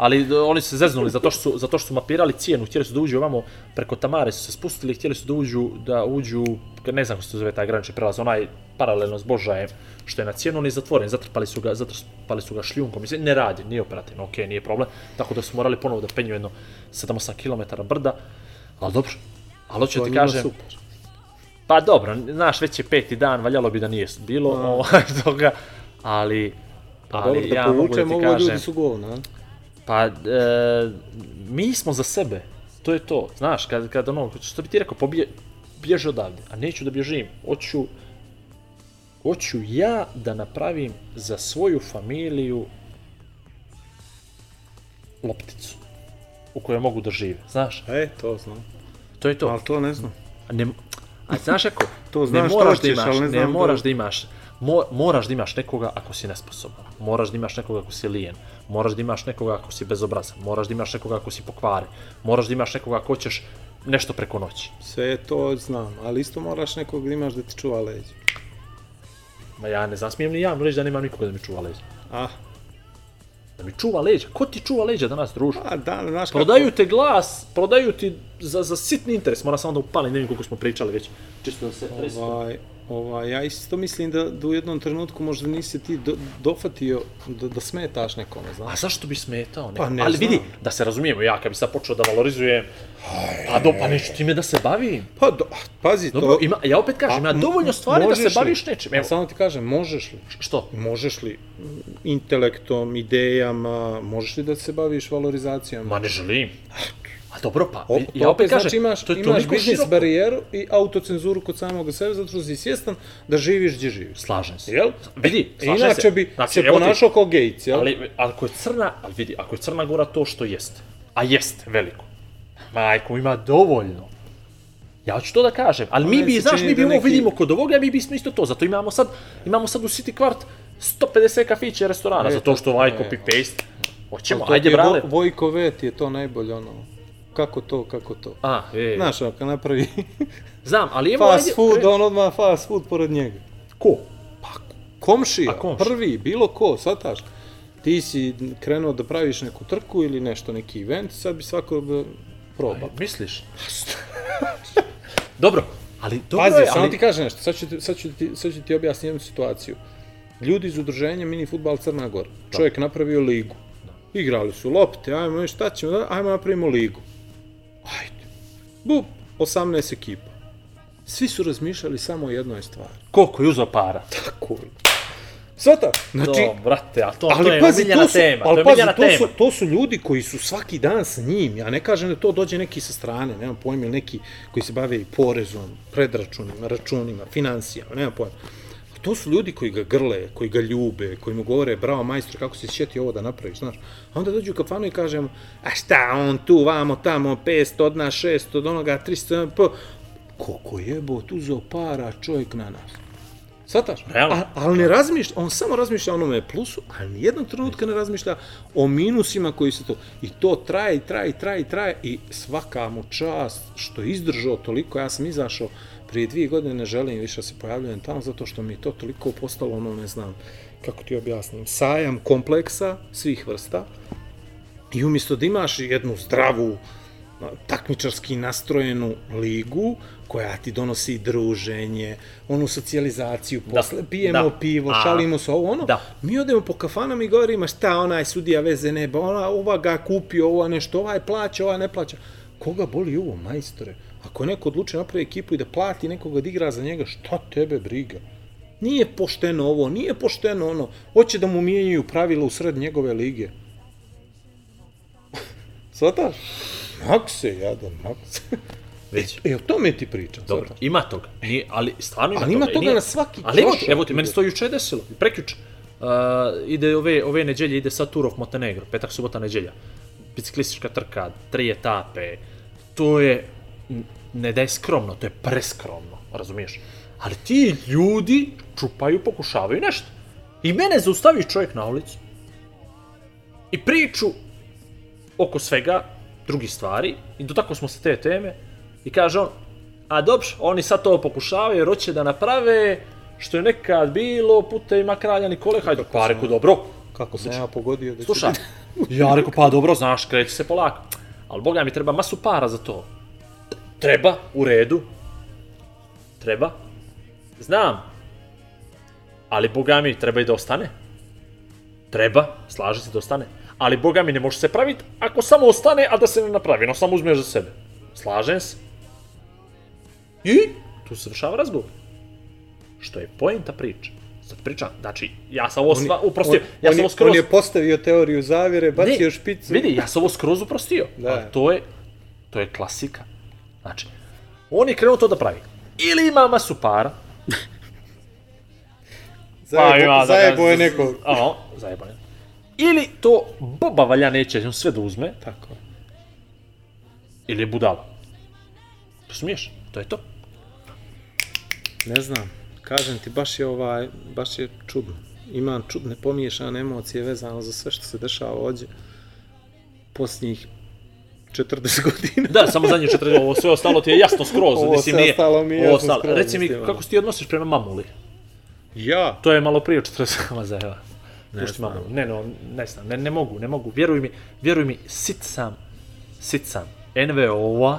C: Ali d- oni se zeznuli zato što su, zato što su mapirali cijenu, htjeli su da uđu ovamo preko Tamare su se spustili, htjeli su da uđu, da uđu, ne znam kako se zove taj granični prelaz, onaj paralelno s Božajem, što je na cijenu, on je zatvoren, zatrpali su ga, zatrpali su ga šljunkom, mislim, ne radi, nije operativno, okej, nije problem, tako da su morali ponovo da penju jedno 7-8 km brda, ali dobro, ali hoću da ti kažem,
D: super.
C: Pa dobro, znaš, već je peti dan, valjalo bi da nije bilo ovaj, toga, ali,
D: Pa
C: ali
D: dobro, da
C: ja mogu da ti kažem,
D: ljudi su govna.
C: Pa e, mi smo za sebe, to je to, znaš, kad, kad ono, što bi ti rekao, pobje, bježi odavde, a neću da bježim, hoću, hoću ja da napravim za svoju familiju lopticu u kojoj mogu da žive, znaš,
D: E, to znam.
C: to je to.
D: Ali to ne znam.
C: A Ne, a znaš kako?
D: To
C: ne
D: znam šta
C: moraš da
D: hoćeš,
C: imaš,
D: ne
C: ne,
D: znam da-
C: moraš da imaš, mo, moraš da imaš nekoga ako si nesposoban, moraš da imaš nekoga ako si lijen, moraš da imaš nekoga ako si bezobrazan, moraš da imaš nekoga ako si pokvaren, moraš da imaš nekoga ako hoćeš nešto preko noći.
D: Sve to znam, ali isto moraš nekog da imaš da ti čuva leđa.
C: Ma ja ne znam, smijem li javno reći da nemam nikoga da mi čuva leđa.
D: A,
C: Da mi čuva leđa. Ko ti čuva leđa danas, druže?
D: a da, znaš kako...
C: Prodaju te glas, prodaju ti za, za sitni interes. Moram samo da upalim, ne vidim koliko smo pričali već. Čisto da se.
D: Ovaj, ovaj, ja isto mislim da, da u jednom trenutku možda nisi ti do, dofatio da, da smetaš nekome,
C: A
D: znaš.
C: zašto bi smetao? Ne?
D: Pa ne
C: Ali vidi,
D: znam.
C: da se razumijemo, ja kad bi sad počeo da valorizujem, pa do, pa neću time da se bavim.
D: Pa, do, pazi,
C: Dobro,
D: to...
C: ima, ja opet kažem, ima dovoljno stvari da se
D: li?
C: baviš nečim.
D: Ja
C: Evo,
D: samo ti kažem, možeš li?
C: što?
D: Možeš li intelektom, idejama, možeš li da se baviš valorizacijom?
C: Ma ne želim. A dobro, pa,
D: Op,
C: ja opet kažem,
D: znači imaš,
C: to je
D: imaš biznis
C: široko.
D: barijeru i autocenzuru kod samog sebe, zato što si svjestan da živiš gdje živiš.
C: Slažem se.
D: Jel?
C: Vidi, slažem
D: Inače
C: se.
D: bi
C: Znači,
D: se
C: ti,
D: ponašao kao gejc, jel?
C: Ali, ako je crna, ali vidi, ako je Crna Gora to što jeste, a jeste veliko, majko, ima dovoljno. Ja ću to da kažem, ali mi
D: meni
C: bi, znaš, mi bi
D: da
C: ovo
D: neki-
C: vidimo kod ovoga, mi bismo isto to, zato imamo sad, imamo sad u City Kvart 150 kafića i restorana,
D: E,
C: zato
D: to-
C: što ovaj
D: e,
C: copy-paste, hoćemo,
D: To ti
C: ajde, brale.
D: Vo- Vojko V ti je to najbolje, ono, kako to, kako to.
C: A, e,
D: Znaš, kad napravi
C: znam, ali evo,
D: fast
C: ajde,
D: food,
C: kre-
D: on odmah fast food pored njega.
C: ko?
D: Komšija,
C: A komšija?
D: prvi, bilo ko, shvataš? Ti si krenuo da praviš neku trku ili nešto, neki event, sad bi svako da proba.
C: Misliš? Dobro, ali dobro
D: Pazi,
C: je,
D: samo
C: ali...
D: ti kažem nešto, sad ću sad ću ti, sad ću ti objasniti jednu situaciju. Ljudi iz udruženja Mini Futbal Crna Gora, čovjek napravio ligu. Igrali su lopte, ajmo, šta ćemo, da- ajmo napravimo ligu. Bup, 18 ekipa. Svi su razmišljali samo o jednoj stvari.
C: Koliko je uzao para?
D: Tako je. Svata, znači,
C: to, brate, a to, to
D: ali
C: je
D: pazi,
C: omiljena
D: to su,
C: tema, to
D: ali
C: je
D: pazi, to su, to su ljudi koji su svaki dan sa njim. Ja ne kažem da to dođe neki sa strane, nemam pojma, ili neki koji se bave i porezom, predračunima, računima, financijama, nemam pojma. To su ljudi koji ga grle, koji ga ljube, koji mu govore, bravo majstor, kako si sjeti ovo da napraviš, znaš. A onda dođu u kafanu i kažemo, a šta on tu, vamo, tamo, 500 od nas, 600 od onoga, 300, p... Koliko jebo, tu uzeo para čovjek na nas. Svataš? A, ali ne razmišlja, on samo razmišlja o onome plusu, ali nijednog trenutka ne razmišlja o minusima koji se to... I to traje, i traje, i traje, i traje, i svaka mu čast što je izdržao toliko, ja sam izašao prije dvije godine, ne želim više da se pojavljujem tamo, zato što mi je to toliko postalo, ono, ne znam, kako ti objasnim, sajam kompleksa svih vrsta, i umjesto da imaš jednu zdravu, takmičarski nastrojenu ligu koja ti donosi druženje, onu socijalizaciju, posle pijemo
C: da.
D: pivo,
C: A,
D: šalimo se ovo ono,
C: da.
D: mi odemo po kafanama i govorimo šta onaj sudija veze neba, ona, ova ga kupio, ova nešto, ovaj plaća, ova ne plaća. Koga boli ovo, majstore? Ako neko odluči napravi ekipu i da plati nekoga da igra za njega, šta tebe briga? Nije pošteno ovo, nije pošteno ono. Hoće da mu mijenjaju pravila u sred njegove lige. Svataš? Makse, jadan, makse.
C: Već.
D: E, o tome ti pričam,
C: Dobro,
D: svataš?
C: ima toga. Nije, ali stvarno ima
D: Ali ima
C: toga. i
D: toga
C: nije-
D: na svaki
C: Ali evo evo ti, meni se to juče desilo, prekjuče. Uh, ide ove, ove neđelje, ide sad Tour of Montenegro, petak, subota, neđelja. Biciklistička trka, tri etape. To je, ne da je skromno, to je preskromno, razumiješ? Ali ti ljudi čupaju, pokušavaju nešto. I mene zaustavi čovjek na ulicu. I priču oko svega, drugih stvari, i do tako smo se te teme, i kaže on, a dobro, oni sad to pokušavaju jer hoće da naprave što je nekad bilo putevima kralja Nikole, hajde, pa reku, dobro,
D: Kako sam ja pogodio da
C: slušaj, ja reku, pa dobro, znaš, kreće se polako, ali boga mi treba masu para za to. Treba, u redu, treba, znam, ali boga mi treba i da ostane. Treba, slaže se da ostane. Ali boga mi ne može se praviti ako samo ostane, a da se ne napravi, no samo uzmeš za sebe. Slažem se. I tu se vršava razgovor. Što je poenta priče. Sad pričam, znači, ja sam ovo sva, uprostio,
D: on,
C: ja sam ovo skroz...
D: on je postavio teoriju zavjere, bacio špicu.
C: Vidi, ja sam ovo skroz uprostio.
D: Da.
C: Ali to je, to je klasika. Znači, on je krenuo to da pravi. Ili ima masu para,
D: Zajebo,
C: da
D: zajebo
C: ga-
D: je nekog.
C: A, zajebo je. Ili to Boba valja neće on sve da uzme,
D: Tako.
C: ili je budala. Razumiješ? To je to.
D: Ne znam, kažem ti, baš je ovaj, baš je čudno. Imam čudne pomiješane emocije vezano za sve što se dešava ovdje posljednjih 40 godina.
C: Da, samo zadnje četiri, ovo sve ostalo ti je jasno skroz.
D: Ovo
C: mislim,
D: sve
C: nije,
D: ostalo mi je jasno
C: ostalo-
D: skroz,
C: Reci mi,
D: mislim,
C: kako se ti odnosiš prema mamuli?
D: Ja?
C: To je malo prije 40 mazajeva. Ne znam. Ne, no, ne znam, ne, ne mogu, ne mogu. Vjeruj mi, vjeruj mi, sit sam, sit sam. NVO-a,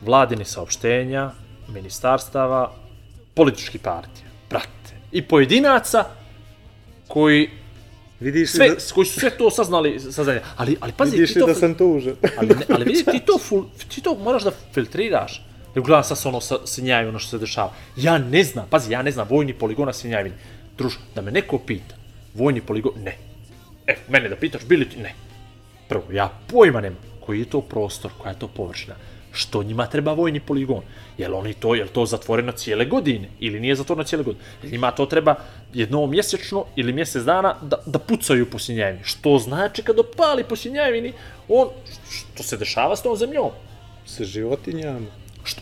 C: vladini saopštenja, ministarstava, politički partija, brate. I pojedinaca koji
D: Vidiš
C: sve,
D: da,
C: koji su sve to saznali, saznali. Ali, ali pazi,
D: vidiš
C: ti to,
D: da sam tužen?
C: ali, ne, ali vidi, ti to, ful, ti to moraš da filtriraš. Ne gledam sad ono sa Sinjaju, ono što se dešava. Ja ne znam, pazi, ja ne znam vojni poligon na Sinjajevini. Druž, da me neko pita, vojni poligon, ne. E, mene da pitaš, bili ti, ne. Prvo, ja pojma nemam koji je to prostor, koja je to površina, što njima treba vojni poligon. Jel oni to, jel to zatvoreno cijele godine ili nije zatvoreno cijele godine? Jel njima to treba jednom mjesečno ili mjesec dana da, da pucaju po Sinjajevini. Što znači kad opali po Sinjajevini, on, što se dešava s tom zemljom?
D: Sa životinjama.
C: Što,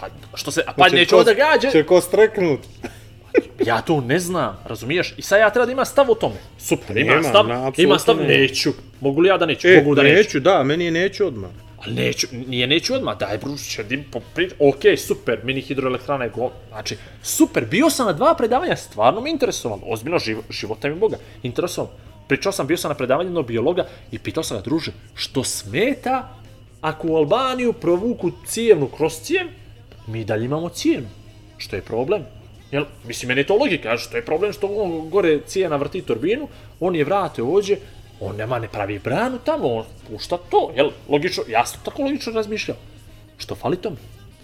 C: pa, što se, a pa neće ovo da gađe,
D: Će ko streknut.
C: ja to ne znam, razumiješ? I sad ja treba da imam stav o tome. Super, imam
D: Nemam,
C: stav, imam stav, neću. Mogu li ja da neću?
D: E,
C: Mogu da neću.
D: neću, da, meni je neću odmah.
C: Ali neću, nije neću odmah, daj Bruce, će dim poprič... Ok, super, mini hidroelektrana je go... Znači, super, bio sam na dva predavanja, stvarno me interesovalo, ozbiljno, živ, života mi Boga, interesovalo. Pričao sam, bio sam na predavanju jednog biologa i pitao sam ga, druže, što smeta ako u Albaniju provuku cijevnu kroz cijev, mi dalje imamo cijevnu. Što je problem? Jel, mislim, meni je to logika, što je problem što on gore cijena vrti turbinu, on je vrate ođe, on nema ne pravi branu tamo, on pušta to, jel, logično, ja sam tako logično razmišljao. Što fali tome?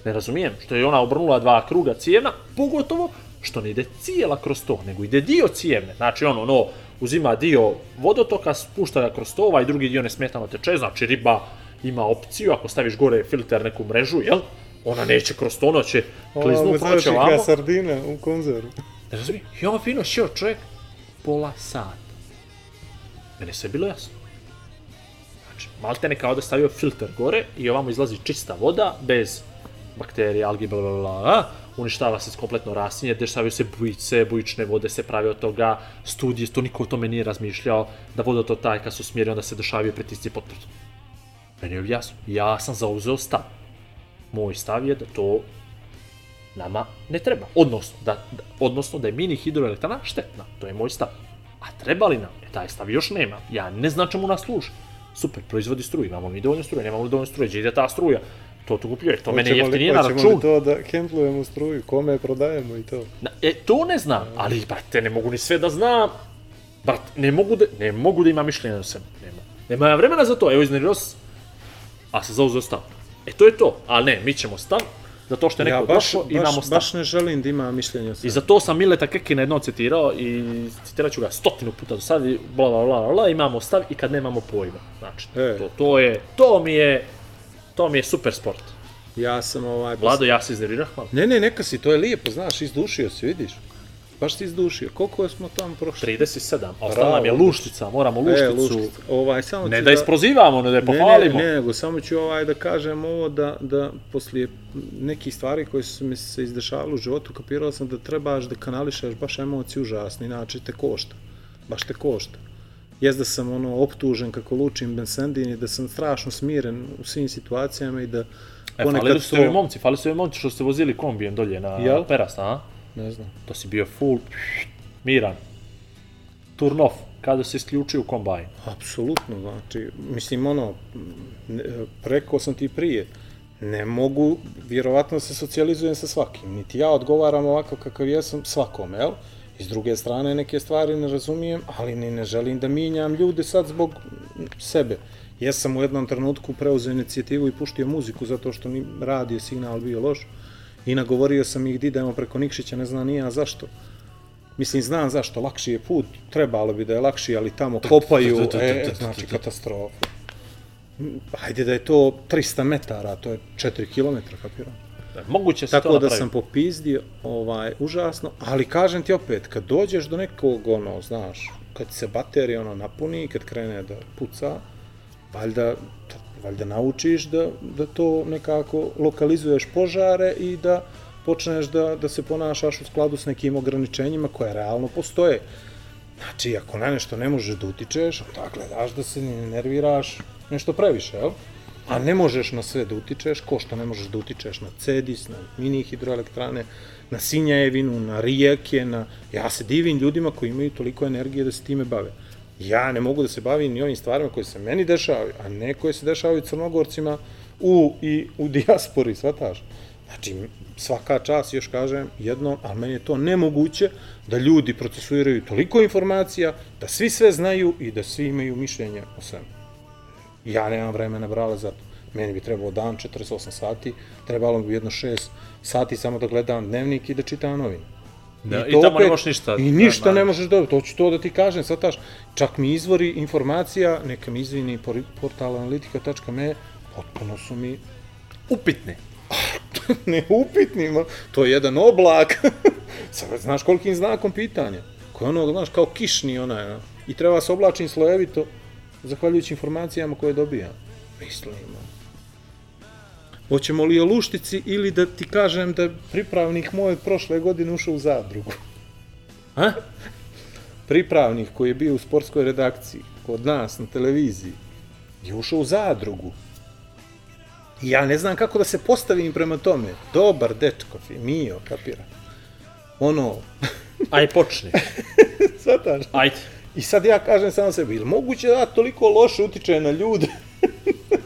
C: Ne razumijem, što je ona obrnula dva kruga cijevna, pogotovo što ne ide cijela kroz to, nego ide dio cijevne. Znači, ono, no, uzima dio vodotoka, spušta ga kroz to, ovaj drugi dio nesmetano teče, znači riba ima opciju, ako staviš gore filter neku mrežu, jel, ona neće kroz to, ona će kliznu,
D: Ovo
C: proće ovamo.
D: kao sardine u konzervu.
C: Ne razumijem? I on fino šio čovjek pola sata. Mene sve bilo jasno. Znači, malte ne kao da stavio filter gore i ovamo izlazi čista voda, bez bakterija, algi, bla, bla, bla, uništava se kompletno rastinje, dešavaju se bujice, bujične vode se pravi od toga, studije, to niko o tome nije razmišljao, da vodotok taj kad su smjeri, onda se dešavaju pritisci pod prstom. Meni je jasno. Ja sam zauzeo stav. Moj stav je da to nama ne treba. Odnosno da, da, odnosno da je mini hidroelektrana štetna. To je moj stav. A treba li nam? E, taj stav još nema. Ja ne znam čemu nas služi. Super, proizvodi struju. Imamo mi dovoljno struje, nemamo li dovoljno struje. Gdje ide ta struja? To tu kupljuje. To mene
D: Hoćemo
C: jeftinije na
D: hoćemo
C: račun.
D: li to da kemplujemo struju, kome je prodajemo i to.
C: Na, e, to ne znam, ali, brate, ne mogu ni sve da znam. Brate, ne mogu da, ne mogu da imam mišljenje na sve. Nema. Nema ja vremena za to, evo iznervirao sam, a se zauzeo stav. E, to je to. Ali ne, mi ćemo stav, zato što je neko
D: Ja baš,
C: imamo
D: baš,
C: stav.
D: baš ne želim da ima mišljenja o
C: I za to sam Mileta Kekina jednom citirao i citirat ću ga stotinu puta do sad i bla bla bla bla, imamo stav i kad nemamo pojma. Znači,
D: E.
C: to, to je, to mi je, to mi je super sport.
D: Ja sam ovaj...
C: Vlado, ja se iznervirao, hvala.
D: Ne, ne, neka si, to je lijepo, znaš, izdušio si, vidiš. Baš si izdušio. Koliko smo tamo prošli?
C: 37, a ostala nam je luštica, moramo
D: E,
C: lušticu.
D: luškica. Ovaj, samo
C: Ne
D: ću
C: da isprozivamo, ne da je pohvalimo.
D: ne, ne, nego samo ću ovaj da kažem ovo da, da poslije nekih stvari koje su mi se izdešavale u životu kapirao sam da trebaš da kanališaš baš emocije užasne, inače te košta. Baš te košta. Jes da sam ono optužen kako lučim bensendin i da sam strašno smiren u svim situacijama i da
C: E,
D: ponekad
C: su
D: to...
C: momci, falili su ovi momci što ste vozili kombijem dolje na
D: Jel?
C: Perast, a?
D: Ne znam.
C: To si bio full miran. Turn off, kada se isključio kombajn.
D: Apsolutno, znači, mislim, ono, ne, rekao sam ti prije, ne mogu, vjerovatno se socijalizujem sa svakim, niti ja odgovaram ovako kakav jesam svakome, jel? I s druge strane neke stvari ne razumijem, ali ni ne želim da minjam ljude sad zbog sebe. Jesam u jednom trenutku preuzeo inicijativu i puštio muziku zato što mi radio signal bio loš i nagovorio sam ih da idemo preko Nikšića, ne znam nija zašto. Mislim, znam zašto, lakši je put, trebalo bi da je lakši, ali tamo kopaju, e, znači katastrofa. Hajde da je to 300 metara, to je 4 km, kapiram.
C: Moguće se to
D: Tako da
C: napravi.
D: sam popizdio, ovaj, užasno, ali kažem ti opet, kad dođeš do nekog, ono, znaš, kad se baterija, ono, napuni, kad krene da puca, valjda, valjda naučiš da, da to nekako lokalizuješ požare i da počneš da, da se ponašaš u skladu s nekim ograničenjima koje realno postoje. Znači, ako na nešto ne možeš da utičeš, onda gledaš da se ne nerviraš nešto previše, jel? A ne možeš na sve da utičeš, ko što ne možeš da utičeš na Cedis, na mini hidroelektrane, na Sinjajevinu, na rijeke, na... Ja se divim ljudima koji imaju toliko energije da se time bave. Ja ne mogu da se bavim ni ovim stvarima koje se meni dešavaju, a ne koje se dešavaju crnogorcima u, i u dijaspori, shvataš? Znači, svaka čast, još kažem, jedno, ali meni je to nemoguće da ljudi procesuiraju toliko informacija, da svi sve znaju i da svi imaju mišljenje o svemu. Ja nemam vremena, brale, za to. Meni bi trebalo dan 48 sati, trebalo bi jedno 6 sati samo da gledam dnevnik i da čitam novine.
C: Da, i
D: to
C: tamo ne možeš ništa.
D: I ništa
C: da,
D: ne možeš dobiti, to ću to da ti kažem, svataš, čak mi izvori informacija, neka mi izvini por- portal analitika.me, potpuno su mi
C: Upitne.
D: neupitni, ma. to je jedan oblak. Sad znaš kolikim znakom pitanja. Koji je ono, znaš, kao kišni onaj, no? i treba se oblačim slojevito, zahvaljujući informacijama koje dobijam. Mislimo. Hoćemo li o Luštici ili da ti kažem da pripravnik moj prošle godine ušao u zadrugu?
C: A?
D: Pripravnik koji je bio u sportskoj redakciji, kod nas na televiziji, je ušao u zadrugu. I ja ne znam kako da se postavim prema tome. Dobar dečko, Mio, kapira. Ono,
C: Aj, počni.
D: svataš?
C: Ajde.
D: I sad ja kažem samo sebi, ili moguće da toliko loše utiče na ljude?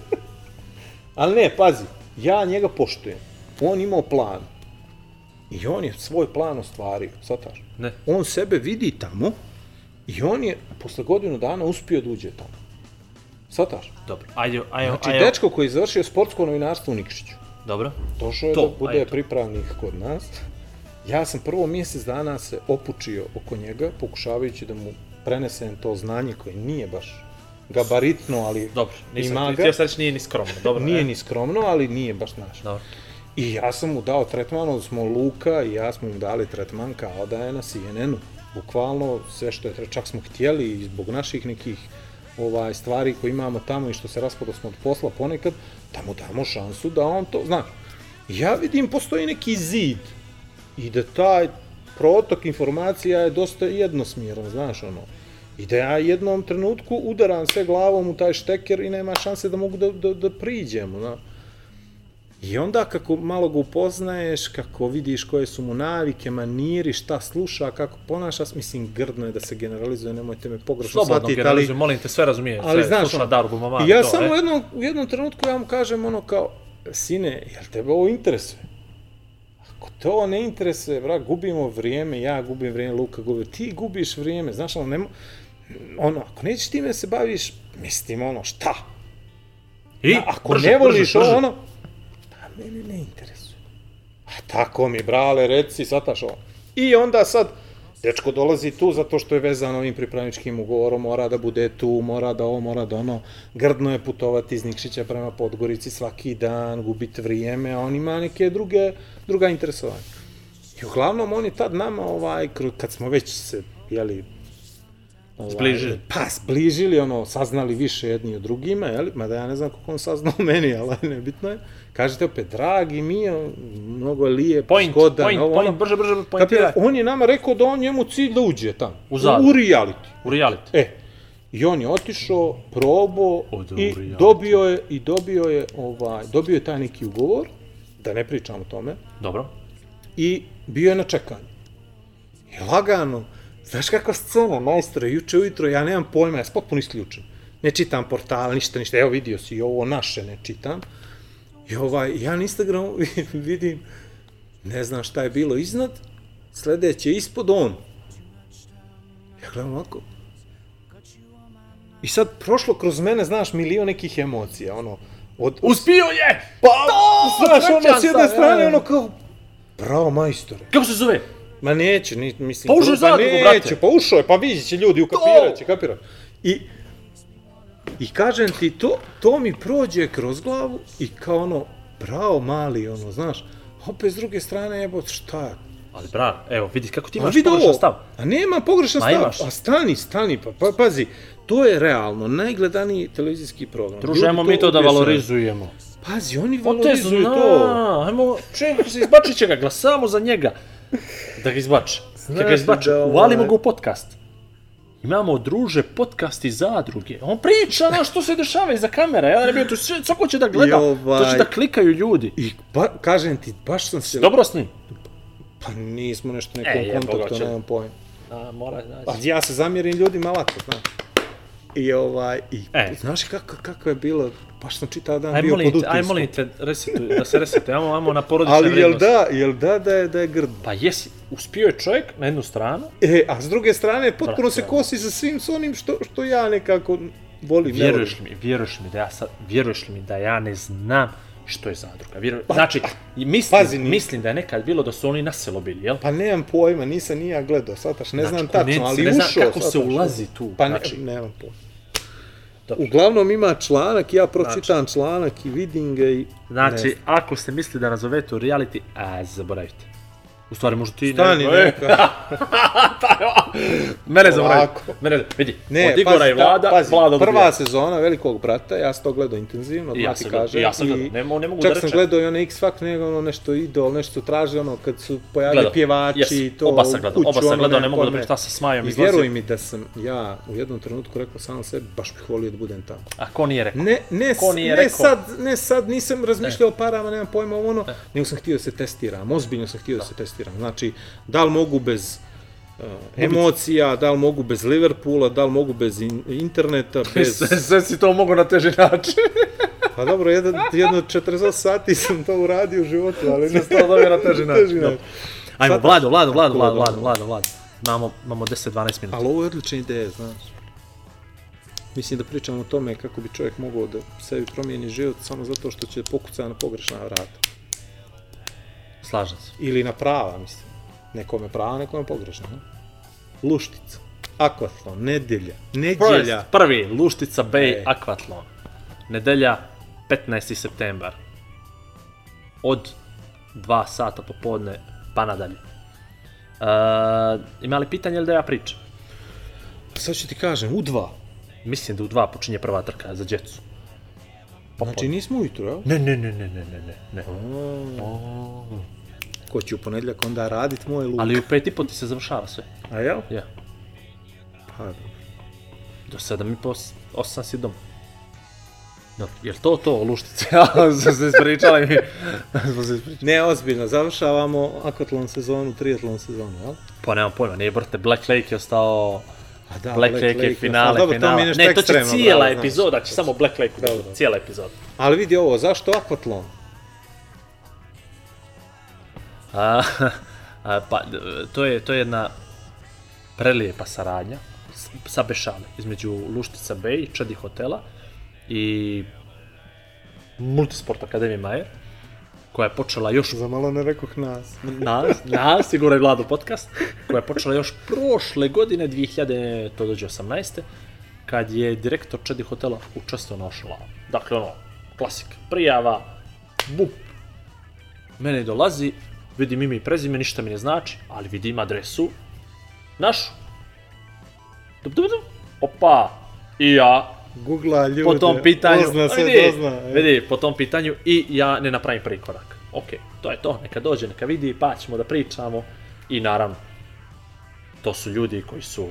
D: Ali ne, pazi, ja njega poštujem. On imao plan. I on je svoj plan ostvario, svataš?
C: Ne.
D: On sebe vidi tamo i on je posle godinu dana uspio da uđe tamo. Svataš?
C: Dobro. Ajde, ajde,
D: Znači,
C: ajde.
D: dečko koji je završio sportsko novinarstvo u Nikšiću,
C: Dobro.
D: došao je
C: To,
D: da bude
C: ajde
D: pripravnik kod nas. Ja sam prvo mjesec dana se opučio oko njega, pokušavajući da mu prenesem to znanje koje nije baš gabaritno, ali
C: Dobro. Nisam,
D: ima ga.
C: ja sad nije ni skromno. Dobro.
D: Nije
C: e.
D: ni skromno, ali nije baš naš.
C: Dobro.
D: I ja sam mu dao tretman, od smo Luka i ja smo mu dali tretman kao da je na CNN-u. Bukvalno sve što je, čak smo htjeli i zbog naših nekih ovaj stvari koje imamo tamo i što se raspada smo od posla ponekad, da mu damo šansu da on to, znaš, ja vidim postoji neki zid i da taj protok informacija je dosta jednosmjeran, znaš, ono, i da ja jednom trenutku udaram sve glavom u taj šteker i nema šanse da mogu da, da, da priđem, znaš. I onda kako malo ga upoznaješ, kako vidiš koje su mu navike, maniri, šta sluša, kako ponaša, se, mislim, grdno je da se generalizuje, nemojte me pogrešno
C: Slobodno
D: shvatiti, ali,
C: generalizujem, molim te, sve razumijem.
D: ali
C: sve,
D: znaš,
C: sluša
D: ono,
C: Darbu, mama,
D: i ja
C: to,
D: samo u
C: e.
D: jednom, u jednom trenutku ja mu kažem ono kao, sine, jel tebe ovo interesuje? Ako te ovo ne interesuje, bra, gubimo vrijeme, ja gubim vrijeme, Luka gubi, ti gubiš vrijeme, znaš, ono, nemo, ono, ako nećeš time da se baviš, mislim, ono, šta?
C: I,
D: A, ako
C: brže,
D: ne voliš
C: brže, brže.
D: ono, pa mene ne interesuje. A tako mi, brale, reci, sataš ovo. I onda sad, dečko dolazi tu zato što je vezan ovim pripravničkim ugovorom, mora da bude tu, mora da ovo, mora da ono, grdno je putovati iz Nikšića prema Podgorici svaki dan, gubiti vrijeme, a on ima neke druge, druga interesovanja. I uglavnom on je tad nama, ovaj, kad smo već se, jeli, ovaj,
C: Zbližili.
D: Pa, zbližili, ono, saznali više jedni od drugima, jel? Mada ja ne znam kako on saznao meni, ali nebitno je. Kažete opet, dragi mi je, mnogo je lijep,
C: Point,
D: zgodan,
C: point,
D: ovo,
C: point,
D: ono.
C: brže, brže, pointiraj.
D: on je nama rekao da on njemu cilj da uđe tamo.
C: U zadrugu.
D: U reality.
C: U reality.
D: E, i on je otišao, probao i dobio je, i dobio je, ovaj, dobio je taj neki ugovor, da ne pričam o tome,
C: Dobro.
D: i bio je na čekanju. I lagano, znaš kakva scena, majstore, juče ujutro, ja nemam pojma, ja sam potpuno isključen. Ne čitam portal, ništa, ništa, evo vidio si, i ovo naše ne čitam. I ovaj, ja na Instagramu vidim, ne znam šta je bilo iznad, sledeće ispod on. Ja gledam ovako. I sad prošlo kroz mene, znaš, milion nekih emocija, ono, od,
C: Uspio je!
D: pa, znaš, ono, s jedne strane,
C: e.
D: ono, kao, bravo, majstore.
C: Kako se zove?
D: Ma neće, ni, mislim...
C: Pa ušao je u zadrugu,
D: neće,
C: brate.
D: Pa ušao je, pa vidjet će ljudi, ukapirat će, kapirat. I, I kažem ti, to, to mi prođe kroz glavu i kao ono, bravo mali, ono, znaš, opet s druge strane, evo, šta?
C: Ali bra, evo, vidi kako ti imaš
D: vidi
C: pogrešan
D: ovo,
C: stav.
D: A nema pogrešan
C: Ma
D: stav.
C: imaš.
D: A stani, stani, pa, pa pazi, to je realno najgledaniji televizijski program.
C: Druže,
D: Ljudi
C: ajmo mi to da valorizujemo.
D: Pazi, oni valorizuju to.
C: ajmo, čekaj se, izbačit će ga, glasamo za njega. Da ga izbače. Da ga izbače,
D: da, ovaj-
C: uvalimo ga u podcast. Imamo druže podcast i zadruge. On priča na što se dešava iza kamera. Ja ne bio to sve, svako će da gleda.
D: I ovaj-
C: To će da klikaju ljudi.
D: I ba, kažem ti, baš sam se...
C: Dobro s njim.
D: Pa nismo nešto
C: E,
D: nekom
C: Boga
D: kontaktu,
C: će.
D: nemam pojma.
C: A, mora, znači.
D: ja se zamjerim ljudima lako, znaš. I ovaj, i
C: E.
D: znaš kako, kako je bilo, baš sam čitao dan
C: Aj
D: bio
C: molim
D: pod
C: te, aj
D: utiskom.
C: molim te, resetuj, da se resetuje. Ajmo, ajmo na porodične
D: Ali jel
C: vrijednosti.
D: da, jel da da je, da je grd?
C: Pa jesi, uspio je čovjek na jednu stranu,
D: E, a s druge strane, potpuno
C: Brate,
D: se kosi sa svim s onim što, što ja nekako volim. ne
C: vjeruješ mi, vjeruješ mi da ja sad, vjeruješ li mi da ja ne znam što je zadruga. Vjeruj, znači, i mislim,
D: pazi, ni-
C: mislim da je nekad bilo da su oni na selo bili, jel?
D: Pa nemam pojma, nisam ni ja gledao, sataš, ne znam
C: Znači,
D: tačno,
C: ne-
D: ali
C: ne znam
D: ušao,
C: kako se
D: shvataš,
C: ulazi tu,
D: Pa ne,
C: znači.
D: nemam pojma.
C: Dobro.
D: Uglavnom ima članak, ja pročitam članak i vidim ga i...
C: Znači,
D: ne
C: ako ste mislili da nazovete u reality, a zaboravite. U stvari, možda ti...
D: Stani,
C: ne,
D: neka.
C: Mene.
D: Polako.
C: Mene, vidi,
D: Ne,
C: od Igora i
D: da,
C: Vlada,
D: pazi,
C: Vlada
D: prva
C: Vlada.
D: sezona Velikog brata, ja sam to gledao intenzivno,
C: I ja sam i ja sam
D: i
C: gledao, ne ne mogu
D: čak
C: da
D: sam
C: rečem.
D: gledao i onaj X Factor, nego ono nešto idol, nešto traži, ono kad su pojavili
C: Gledao,
D: pjevači
C: jes,
D: i to
C: oba sam gledao,
D: kuću,
C: oba sam gledao, ne
D: nemam
C: mogu da pričam šta sa Smajom
D: I
C: izlazio.
D: vjeruj mi da sam ja u jednom trenutku rekao sam sebi, baš bih volio da budem tamo.
C: A ko nije rekao?
D: Ne, ne,
C: Ko nije
D: ne,
C: rekao?
D: sad, ne sad, nisam razmišljao o parama, nemam pojma ono, nego sam htio da se testiram, ozbiljno sam htio da, se testiram. Znači, da li mogu bez uh, emocija, da li mogu bez Liverpoola, da li mogu bez in, interneta, bez...
C: Sve, sve si to mogu na teži način.
D: Pa dobro, jedan, jedno 48 sati sam to uradio u životu, ali ne
C: to dobio na teži način.
D: Teži.
C: Ajmo,
D: Sad-
C: Vlado, Vlado, Vlado, Vlado. Vlado, Vlado, Vlado. Imamo, imamo 10-12 minuta.
D: Ali ovo je odlična ideja, znaš. Mislim da pričamo o tome kako bi čovjek mogao da sebi promijeni život samo zato što će pokucati na pogrešna vrata.
C: Slažem se.
D: Ili na prava, mislim. Nekome prava, nekome pogrešna. Ne? Luštica. Akvatlon, nedelja. Nedjelja.
C: Prvi, Luštica Bay
D: E.
C: Aquathlon. Nedelja, 15. septembar. Od 2 sata popodne pa nadalje. Uh, ima li pitanje ili da ja pričam?
D: Sad ću ti kažem, u dva.
C: Mislim da u 2 počinje prva trka za djecu.
D: Znači nismo ujutro, jel?
C: Ne, ne, ne, ne, ne, ne, ne, ne.
D: Ko će u ponedjeljak onda radit moj luk.
C: Ali u pet i po ti se završava sve.
D: A jel?
C: Ja.
D: Pa, dobro.
C: Do 7 i po, 8 si dom. Dobro, jel to to, luštice? Ja, smo se ispričali mi. Smo se ispričali.
D: Ne, ozbiljno, završavamo akvatlon sezonu, triatlon sezonu, jel?
C: Pa nemam pojma, nije brate, Black Lake je ostao...
D: A da,
C: Black, Lake je finale,
D: dobro, to
C: finale.
D: nešto
C: ne, to će cijela
D: bravo, znaš.
C: epizoda, će samo Black Lake,
D: dobro.
C: cijela epizoda.
D: Ali vidi ovo, zašto akvatlon?
C: A, a, pa, to je, to je jedna prelijepa saradnja sa Bešale, između Luštica Bay, Čedi hotela i Multisport Akademije Majer, koja je počela još
D: Za malo ne rekoh nas.
C: nas, nas, sigurno je Vlado podcast, koja je počela još prošle godine, 2000, to dođe 18. kad je direktor Čedi hotela učestvovao na Ošalavu. Dakle, ono, klasika, prijava, bup, mene dolazi, vidim ime i prezime, ništa mi ne znači, ali vidim adresu, našu. Dup, dup, dup. Opa, i ja,
D: Googla ljude,
C: po tom pitanju,
D: dozna sve,
C: vidi,
D: dozna. e.
C: vidi, po tom pitanju i ja ne napravim prvi korak. Ok, to je to, neka dođe, neka vidi, pa ćemo da pričamo i naravno, to su ljudi koji su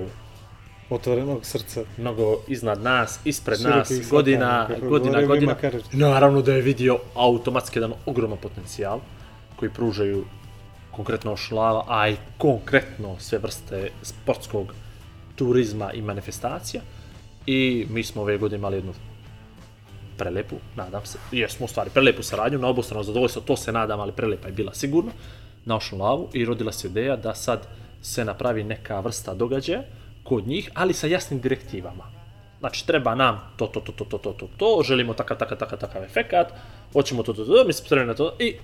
D: Otvorenog srca.
C: mnogo iznad nas, ispred
D: Širokih
C: nas,
D: satana,
C: godina, godina, godina. Naravno da je vidio automatski jedan ogroman potencijal koji pružaju konkretno šlava, a i konkretno sve vrste sportskog turizma i manifestacija. I mi smo ove godine imali jednu prelepu, nadam se, jesmo u stvari prelepu saradnju, na obostrano zadovoljstvo, to se nadam, ali prelepa je bila sigurno, na Ošlavu i rodila se ideja da sad se napravi neka vrsta događaja kod njih, ali sa jasnim direktivama. Znači, treba nam to, to, to, to, to, to, to, to, želimo takav, takav, takav, takav efekat, hoćemo to, to, to, mi smo spremni na to i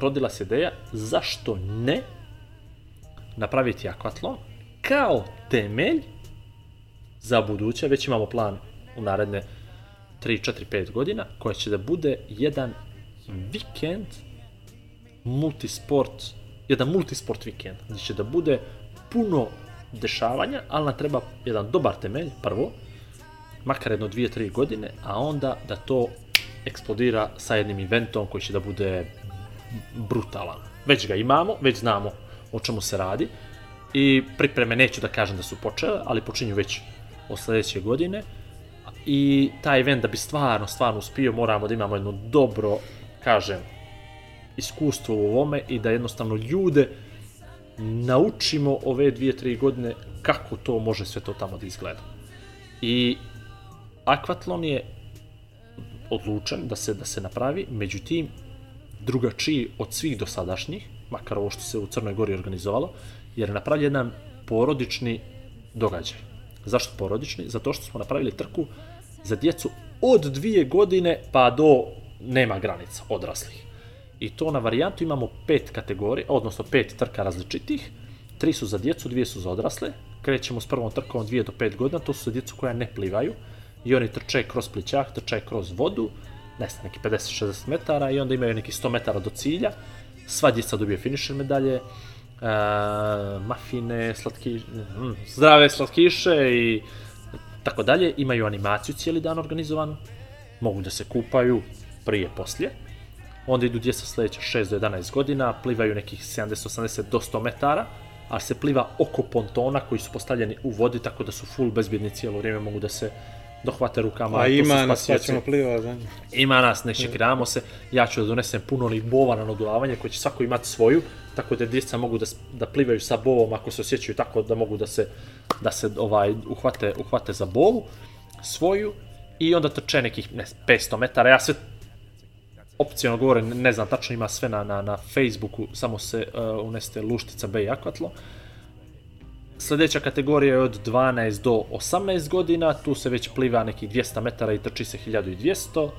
C: rodila se ideja zašto ne napraviti akvatlon kao temelj za buduće, već imamo plan u naredne 3, 4, 5 godina, koja će da bude jedan vikend multisport, jedan multisport vikend, gdje će da bude puno dešavanja, ali nam treba jedan dobar temelj, prvo, makar jedno 2-3 godine, a onda da to eksplodira sa jednim eventom koji će da bude brutalan. Već ga imamo, već znamo o čemu se radi i pripreme neću da kažem da su počele, ali počinju već od sledeće godine. I taj event da bi stvarno, stvarno uspio, moramo da imamo jedno dobro, kažem, iskustvo u ovome i da jednostavno ljude naučimo ove dvije, tri godine kako to može sve to tamo da izgleda. I akvatlon je odlučen da se da se napravi, međutim drugačiji od svih dosadašnjih, makar ovo što se u Crnoj Gori organizovalo, jer je napravljen jedan porodični događaj. Zašto porodični? Zato što smo napravili trku za djecu od dvije godine pa do nema granica odraslih. I to na varijantu imamo pet kategorija, odnosno pet trka različitih. Tri su za djecu, dvije su za odrasle. Krećemo s prvom trkom od 2 do 5 godina, to su za djecu koja ne plivaju. I oni trče kroz plićak, trče kroz vodu, ne znam, neki 50-60 metara i onda imaju neki 100 metara do cilja. Sva djeca dobije finišer medalje, e, mafine, slatki, mm, zdrave slatkiše i tako dalje. Imaju animaciju cijeli dan organizovanu, mogu da se kupaju prije, poslije. Onda idu djeca sledeća 6 do 11 godina, plivaju nekih 70-80 do 100 metara, a se pliva oko pontona koji su postavljeni u vodi, tako da su full bezbjedni cijelo vrijeme, mogu da se dohvate rukama.
D: A
C: su
D: ima nas, pa ćemo plivati za njih.
C: Ima nas, ne čekiramo se. Ja ću da donesem puno onih bova na naduvavanje koji će svako imati svoju, tako da djeca mogu da, da plivaju sa bovom ako se osjećaju tako da mogu da se, da se ovaj, uhvate, uhvate za bovu svoju i onda trče nekih ne, znam, 500 metara. Ja sve opcionalno govore, ne, znam, tačno ima sve na, na, na Facebooku, samo se uh, uneste Luštica Bay Aquatlo. Sljedeća kategorija je od 12 do 18 godina, tu se već pliva nekih 200 metara i trči se 1200.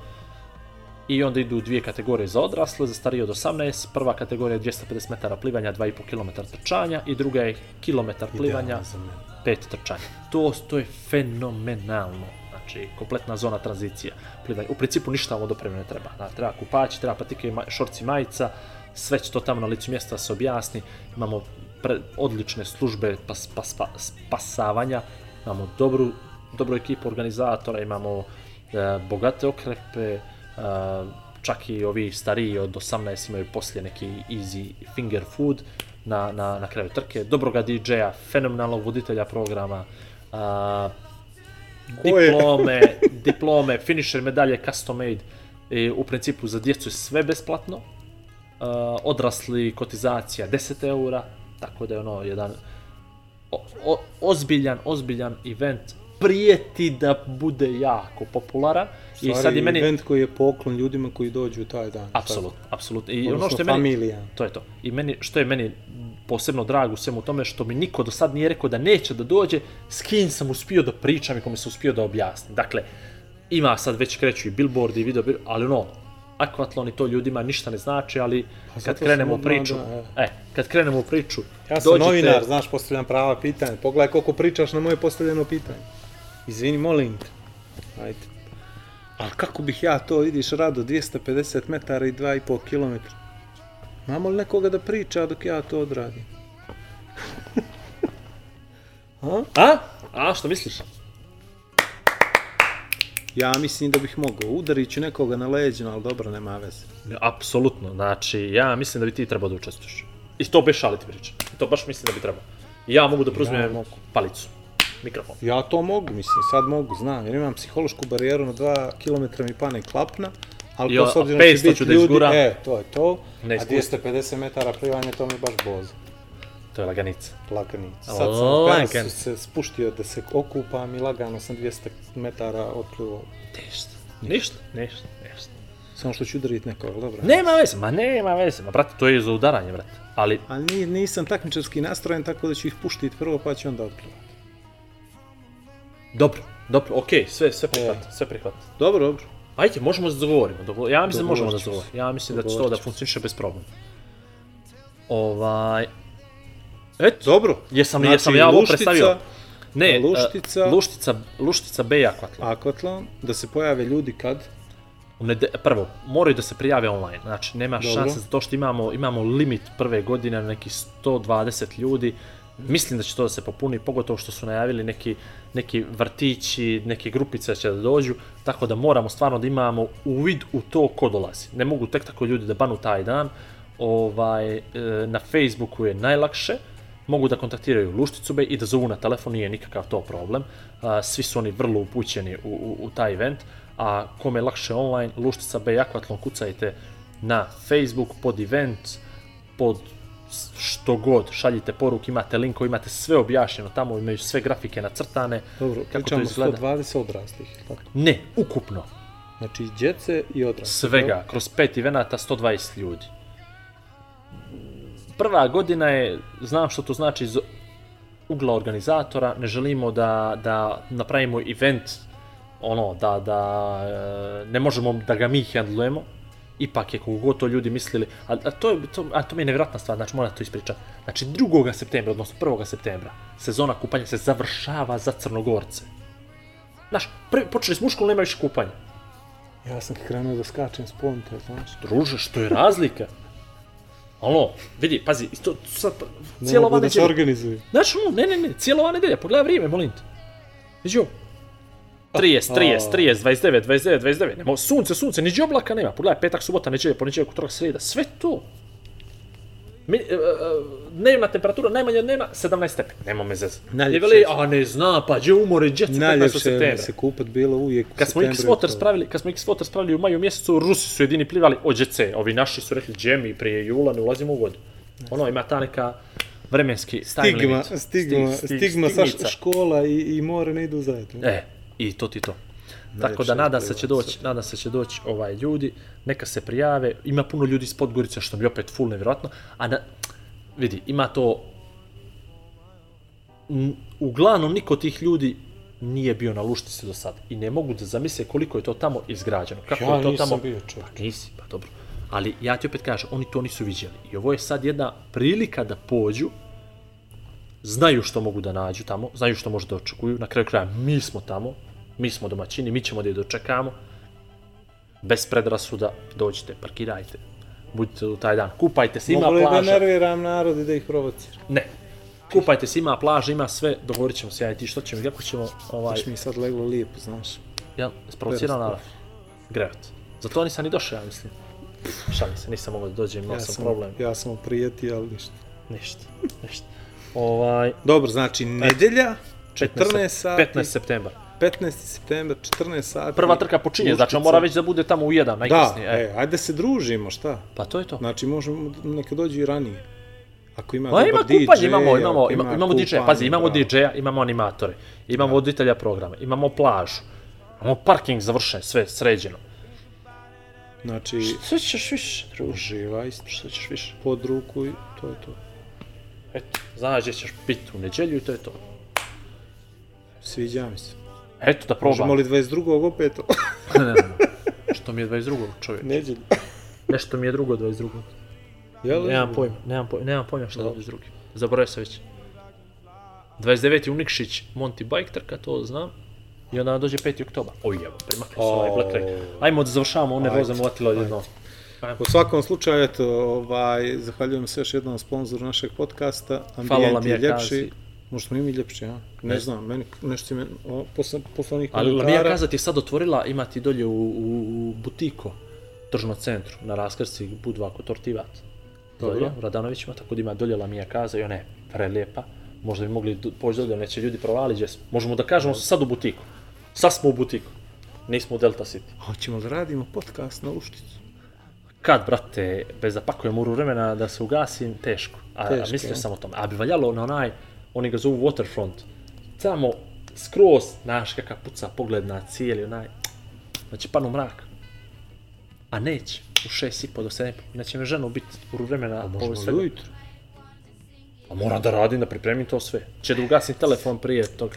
C: I onda idu dvije kategorije za odrasle, za starije od 18. Prva kategorija je 250 metara plivanja, 2,5 km trčanja i druga je kilometar plivanja,
D: Idealno za mene.
C: 5 trčanja. To, to je fenomenalno. Znači, kompletna zona tranzicija. Plivanje. U principu ništa vam od ne treba. Znači, treba kupaći, treba patike, šorci, majica, sve će to tamo na licu mjesta se objasni. Imamo pre, odlične službe pas, pas, pa, spasavanja, imamo dobru, dobru ekipu organizatora, imamo e, bogate okrepe, e, čak i ovi stariji od 18 imaju poslije neki easy finger food na, na, na kraju trke, dobroga DJ-a, fenomenalnog voditelja programa, a, diplome, diplome, finisher medalje, custom made, i u principu za djecu je sve besplatno, uh, odrasli kotizacija 10 eura, tako da je ono jedan o, o, ozbiljan, ozbiljan event, prijeti da bude jako popularan i sad je meni...
D: event koji je poklon ljudima koji dođu taj dan.
C: Apsolutno, apsolutno. I ono
D: Odnosno
C: što je meni,
D: familija.
C: to je to. I meni, što je meni posebno drago u svemu tome, što mi niko do sad nije rekao da neće da dođe, s kim sam uspio da pričam i kome sam uspio da objasnim. Dakle, ima sad već kreću i billboardi i video, ali ono, akvatlon i to ljudima ništa ne znači, ali kad
D: zato
C: krenemo u priču,
D: da,
C: e, kad krenemo u priču,
D: Ja sam
C: dođite-
D: novinar, znaš, postavljam prava pitanja. Pogledaj koliko pričaš na moje postavljeno pitanje. Izvini, molim te. Ajde. A kako bih ja to, vidiš, rado, 250 metara i 2,5 km. Imamo li nekoga da priča dok ja to odradim? A?
C: A? A, što misliš?
D: Ja mislim da bih mogao. Udarit ću nekoga na leđinu, ali dobro, nema veze.
C: Apsolutno, znači, ja mislim da bi ti trebao da učestvuješ. I to bez šaliti priča. To baš mislim da bi trebao. I ja mogu da preuzmem
D: Ja mogu.
C: palicu, mikrofon.
D: Ja to mogu, mislim, sad mogu, znam, jer imam psihološku barijeru na 2 km mi pane klapna, ali
C: Jo,
D: to s obzirom da će
C: 500
D: biti
C: da
D: ljudi,
C: izguram.
D: e, to je to,
C: Ne
D: a
C: iskustvo.
D: 250 metara plivanja, to mi baš boz,
C: To je laganica.
D: laganica. Sad sam
C: Lagan.
D: se spuštio da se okupam i lagano sam 200 metara otplivao.
C: Ništa. Ništa, ništa, ništa.
D: Samo što ću udariti nekog, dobro.
C: Nema veze, ma nema veze, ma brate, to je za udaranje, brate. Ali,
D: Ali ni, nisam takmičarski nastrojen, tako da ću ih puštiti prvo, pa ću onda otplivati.
C: dobro, dobro, okej, sve, sve prihvat, sve prihvat.
D: Dobro, dobro.
C: Ajde, možemo da dogovorimo. Dogo ja mislim da možemo da dogovorimo. Ja mislim da će to da funkcioniše bez problema. Ovaj... Eto,
D: Dobro.
C: jesam
D: Znači,
C: jesam ja ovo
D: Luštica,
C: predstavio? Ne,
D: Luštica.
C: uh, Luštica, Luštica B Aquatlon.
D: Akvatlon, da se pojave ljudi kad?
C: Nede, prvo, moraju da se prijave online, znači nema
D: Dobro.
C: šanse zato što imamo, imamo limit prve godine na neki 120 ljudi, mislim da će to da se popuni, pogotovo što su najavili neki, neki vrtići, neke grupice će da dođu, tako da moramo stvarno da imamo uvid u to ko dolazi. Ne mogu tek tako ljudi da banu taj dan, ovaj, e, na Facebooku je najlakše, mogu da kontaktiraju Lušticu Bej i da zovu na telefon, nije nikakav to problem. Svi su oni vrlo upućeni u, u, u taj event, a kome je lakše online, Luštica Bej Akvatlon kucajte na Facebook pod event, pod što god, šaljite poruke, imate linkove, imate sve objašnjeno tamo, imaju sve grafike nacrtane.
D: Dobro,
C: kako to
D: pričamo
C: izgleda.
D: 120 odraslih, tako?
C: Ne, ukupno,
D: Znači, djece i odraslih.
C: svega, kroz pet evenata 120 ljudi. Prva godina je, znam što to znači iz ugla organizatora, ne želimo da, da napravimo event, ono, da, da e, ne možemo da ga mi handlujemo, ipak je koliko to ljudi mislili, a, a, to, je, to, a to mi je nevjerojatna stvar, znači moram to ispričati. Znači 2. septembra, odnosno 1. septembra, sezona kupanja se završava za Crnogorce. Znaš, prvi, počeli smo u školu, nema više kupanja.
D: Ja sam krenuo da skačem s ponte, znaš.
C: Druže, što je razlika? Ono, vidi, pazi, to, sad, cijela ova
D: mogu da se
C: nedelja.
D: organizuju.
C: Znaš, ono, ne, ne, ne, cijela ova nedelja, pogledaj vrijeme, molim te. Vidi ovo. 30, 30, 30, 29, 29, 29, nema, sunce, sunce, niđe oblaka nema, pogledaj, petak, subota, neđelja, ponedjeljak, utorak, sreda, sve to. Mi, dnevna temperatura najmanja dnevna 17 stepeni. Nema me zez.
D: Najljepše
C: Je veli, a ne zna, pa gdje umore, gdje se 15.
D: Najljepše mi
C: septembra.
D: se kupat bilo uvijek u
C: Kad smo X
D: septembru.
C: Water spravili, kad smo X Water spravili u maju mjesecu, Rusi su jedini plivali OđC, ovi naši su rekli džemi prije jula ne ulazimo u vodu. Ono ima ta neka vremenski
D: Stigma, stigma,
C: Sti- sti-
D: stigma sa
C: stigmica.
D: škola i, i more ne idu zajedno.
C: E, i to ti to. Tako da nadam se će doći, nadam se će doći ovaj ljudi, neka se prijave. Ima puno ljudi iz Podgorice što mi opet full nevjerojatno, a na, vidi, ima to uglavnom niko tih ljudi nije bio na Luštici do sada i ne mogu da zamisle koliko je to tamo izgrađeno. Kako
D: Ja
C: je to
D: nisam
C: tamo...
D: bio, čovječe.
C: Pa nisi, pa dobro. Ali ja ti opet kažem, oni to nisu viđeli. I ovo je sad jedna prilika da pođu, znaju što mogu da nađu tamo, znaju što može da očekuju. Na kraju kraja, mi smo tamo, mi smo domaćini, mi ćemo da je dočekamo. Bez predrasuda, dođite, parkirajte. Budite u taj dan. Kupajte se, ima
D: Mogu da
C: plaža.
D: nerviram narod i da ih provociram?
C: Ne. Kupajte se, ima plaža, ima sve, dogovorit ćemo se ja i ti što ćemo, kako ćemo, ovaj,
D: Baš mi sad leglo lijepo, znaš.
C: jel, sprovocirao naravno. Grevat. Zato nisam ni došao, ja mislim. Šalim se, nisam mogao da dođem, imao
D: Ja
C: sam
D: sam,
C: problem.
D: ja sam prijeti, ali ništa.
C: Ništa, ništa. Ovaj,
D: Dobro, znači, nedelja,
C: 15
D: 14 sati,
C: 15 septembar.
D: 15. september, 14 sati.
C: Prva trka počinje, znači on mora već da bude tamo u jedan,
D: Da,
C: najkasnije. e.
D: e, ajde se družimo, šta?
C: Pa to je to.
D: Znači, možemo, neka dođu i ranije. Ako ima
C: Ma
D: dobar
C: ima
D: DJ,
C: kupanje, imamo, imamo,
D: ako
C: ima, imamo DJ,
D: kupanje,
C: pazi, imamo. DJ-a, imamo animatore, imamo voditelja programa, imamo plažu, imamo parking završen, sve sređeno.
D: Znači,
C: Sve ćeš više, druže,
D: uživaj,
C: sve ćeš više.
D: pod ruku i to je to.
C: Eto, znaš gdje ćeš biti u neđelju i to je to.
D: Sviđa mi se.
C: Eto da probam.
D: Možemo li 22. opet?
C: ne, ne, ne. Što mi je 22. čovjek?
D: Neđelj.
C: Nešto mi je drugo 22.
D: Jel?
C: Nemam pojma, nemam pojma, nemam pojma šta je 22. Zaboravio sam već. 29. Unikšić, Monty Bike trka, to znam. I onda dođe 5. oktobar. Oj, evo, primakli su ovaj Black Lake. Ajmo da završavamo one
D: Ajde,
C: roze movatilo jedno.
D: U svakom slučaju, eto, ovaj, zahvaljujem se još jednom sponzoru našeg podcasta.
C: Hvala
D: Ambijent
C: Lamija
D: je ljepši.
C: Kazi.
D: Možda smo i mi ljepši, a? Ne,
C: Ne
D: znam, meni nešto me, o, posle, posle onih
C: Ali Lamija. Kaza ti je sad otvorila, ima ti dolje u, u, u butiko, tržnom centru, na raskrci Budvako Tortivat.
D: Dobro.
C: Dolje, u Radanovićima, tako da ima dolje Lamija Kaza i ona je prelijepa. Možda bi mogli poći dolje, neće ljudi provali gdje smo. Možemo da kažemo sad u butiku. Sad smo u butiku. Nismo u Delta City.
D: Hoćemo da radimo podcast na Ušticu.
C: Kad, brate, bez da pakujem uru vremena da se ugasim, teško. A,
D: Teško,
C: mislio
D: ja.
C: sam o tome. A bi valjalo na onaj, oni ga zovu waterfront. Tamo, skroz, znaš kakav puca pogled na cijeli onaj, znači panu mrak. A neće, u šest i po do po, neće me ženu biti uru vremena ovo
D: Možemo
C: svega.
D: ujutro.
C: A moram da radim, da pripremim to sve. Će da ugasim telefon prije toga.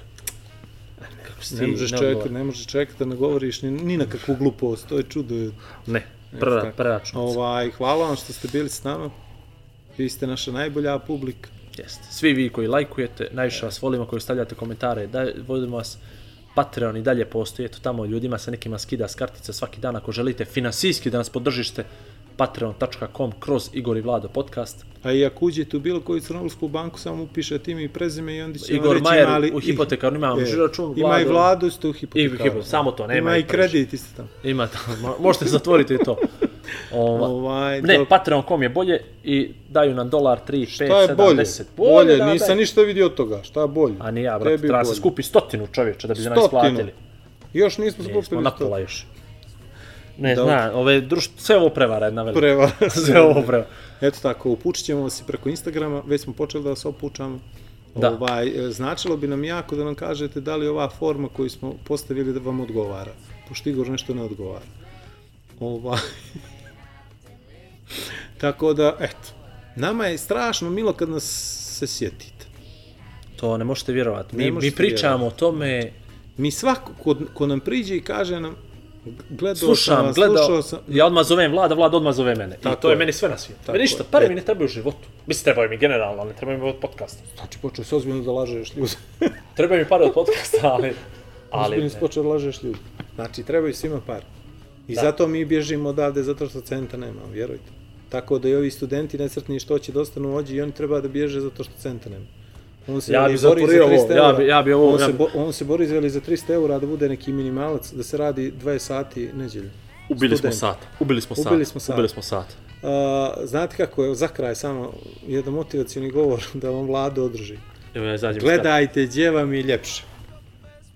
C: Kako si
D: Ne možeš čekati, ne možeš čekati da ne govoriš ni, ni na kakvu glupost, to je čudo.
C: Ne, prva,
D: Tako.
C: preračunac.
D: Ovaj, hvala vam što ste bili s nama. Vi ste naša najbolja publika.
C: Jeste. Svi vi koji lajkujete, najviše vas volimo, koji stavljate komentare, da, volimo vas. Patreon i dalje postoji, eto tamo ljudima se nekima skida s kartice svaki dan ako želite finansijski da nas podržite patreon.com kroz Igor i Vlado podcast.
D: A i ako uđete u bilo koju crnogorsku banku, samo upišete ime i prezime i onda će
C: Igor
D: reći
C: Majer
D: ima li...
C: u hipotekarnom imam
D: e,
C: žiro-račun,
D: Ima i
C: Vlado-
D: isto u
C: I
D: hipotekarnom.
C: hipo- samo to, nema
D: Ima
C: i
D: i kredit isto tamo.
C: Ima tamo, možete zatvoriti i to. Ova,
D: Ovaj,
C: ne,
D: dok-
C: Patreon.com je bolje i daju nam dolar, 3, 5,
D: Šta
C: 7,
D: je bolje?
C: 10.
D: Bolje,
C: da,
D: nisam
C: daj.
D: ništa vidio od toga. Šta je bolje?
C: A ni ja, brate, treba se
D: bolje.
C: skupi stotinu čovječe da bi
D: Stotinu.
C: isplatili.
D: Još nismo
C: Nismo
D: skupili
C: na
D: sto.
C: pola još. Ne,
D: Dobro.
C: zna, ove druš... sve ovo prevara jedna velika.
D: Preva.
C: sve ovo prevara.
D: Eto tako, upućit ćemo vas i preko Instagrama, već smo počeli da vas opučamo.
C: Da.
D: Ovaj, e, značilo bi nam jako da nam kažete da li ova forma koju smo postavili da vam odgovara, pošto Igor nešto ne odgovara. Ovaj. Tako da, eto, nama je strašno milo kad nas se sjetite.
C: To ne možete vjerovati. Mi, mi
D: možete
C: pričamo o tome,
D: Mi svako, ko, ko nam priđe i kaže nam, gledao sam
C: slušam,
D: vas,
C: gledao,
D: slušao sam,
C: ja odmah zovem Vlada, Vlada odmah zove mene. I
D: Tako
C: to je
D: je.
C: meni sve na svijetu.
D: Tako
C: Meni ništa, pare
D: E.
C: mi ne trebaju u životu. Mislim, trebaju mi generalno, ali ne trebaju mi od podcasta.
D: znači počeo se ozbiljno da lažeš ljudi.
C: Trebaju mi pare od podcasta, ali... ali
D: Ozbiljno si počeo da lažeš ljudi. Znači, trebaju svima par. I da. zato mi bježimo odavde, zato što centa nema, vjerujte. Tako da i ovi studenti nesretni što će da ostanu ođi i oni treba da bježe zato što centa nema. On se
C: Ja bi
D: bori za 300
C: ovo, ja
D: eura.
C: bi- ja bi ovo-
D: On,
C: ja
D: se,
C: bi-
D: bo, on se bori za veli za 300 eura da bude neki minimalac, da se radi 20 sati neđelju.
C: Ubili smo
D: Student.
C: sat. Ubili smo sat.
D: Ubili smo sat.
C: Ubili smo sat.
D: Uh, znate kako je, za kraj samo jedan motivacijni govor da vam vlada održi.
C: Evo ja izađem iz
D: Gledajte gdje vam je ljepše.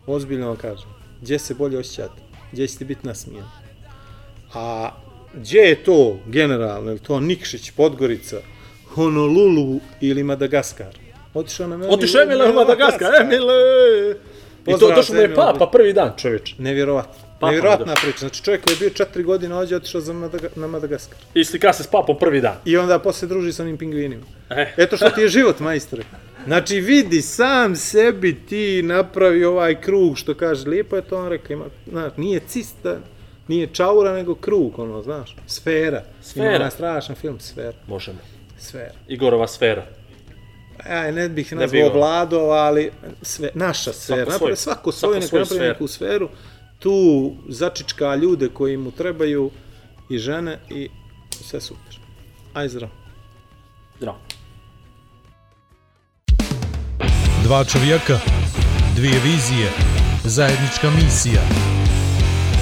D: Ozbiljno vam kažem. Gdje se bolje osjećate. Gdje ćete biti nasmijan. A gdje je to generalno? Je to Nikšić, Podgorica, Honolulu ili Madagaskar? Otišao nam
C: Otišao Emile u Madagaskar, Emile! I to došao mu je papa prvi dan, čovječ.
D: Nevjerovatno.
C: Papa
D: Nevjerovatna
C: došao.
D: priča. Znači čovjek koji je bio četiri godine ođe otišao za Madaga, na Madagaskar.
C: I slika se s papom prvi dan.
D: I onda posle druži sa onim pingvinima.
C: E.
D: Eto što ti je život, majstore. Znači vidi, sam sebi ti napravi ovaj krug, što kaže, lijepo je to on rekao, ima, znaš, nije cista, nije čaura, nego krug, ono, znaš, sfera.
C: Sfera.
D: Ima strašan film, sfera,
C: Možemo.
D: sfera.
C: Igorova sfera.
D: Ja ne bih
C: Ne
D: nazvao
C: bi
D: Vlado, ali sve, naša sfera.
C: Svako
D: Napravi
C: svoj.
D: svako
C: Svako
D: neka
C: svoju
D: napravi
C: sferu.
D: neku sferu. Tu začička ljude koji mu trebaju i žene i sve super. Aj zdravo.
C: Zdravo.
A: Dva čovjeka, dvije vizije, zajednička misija.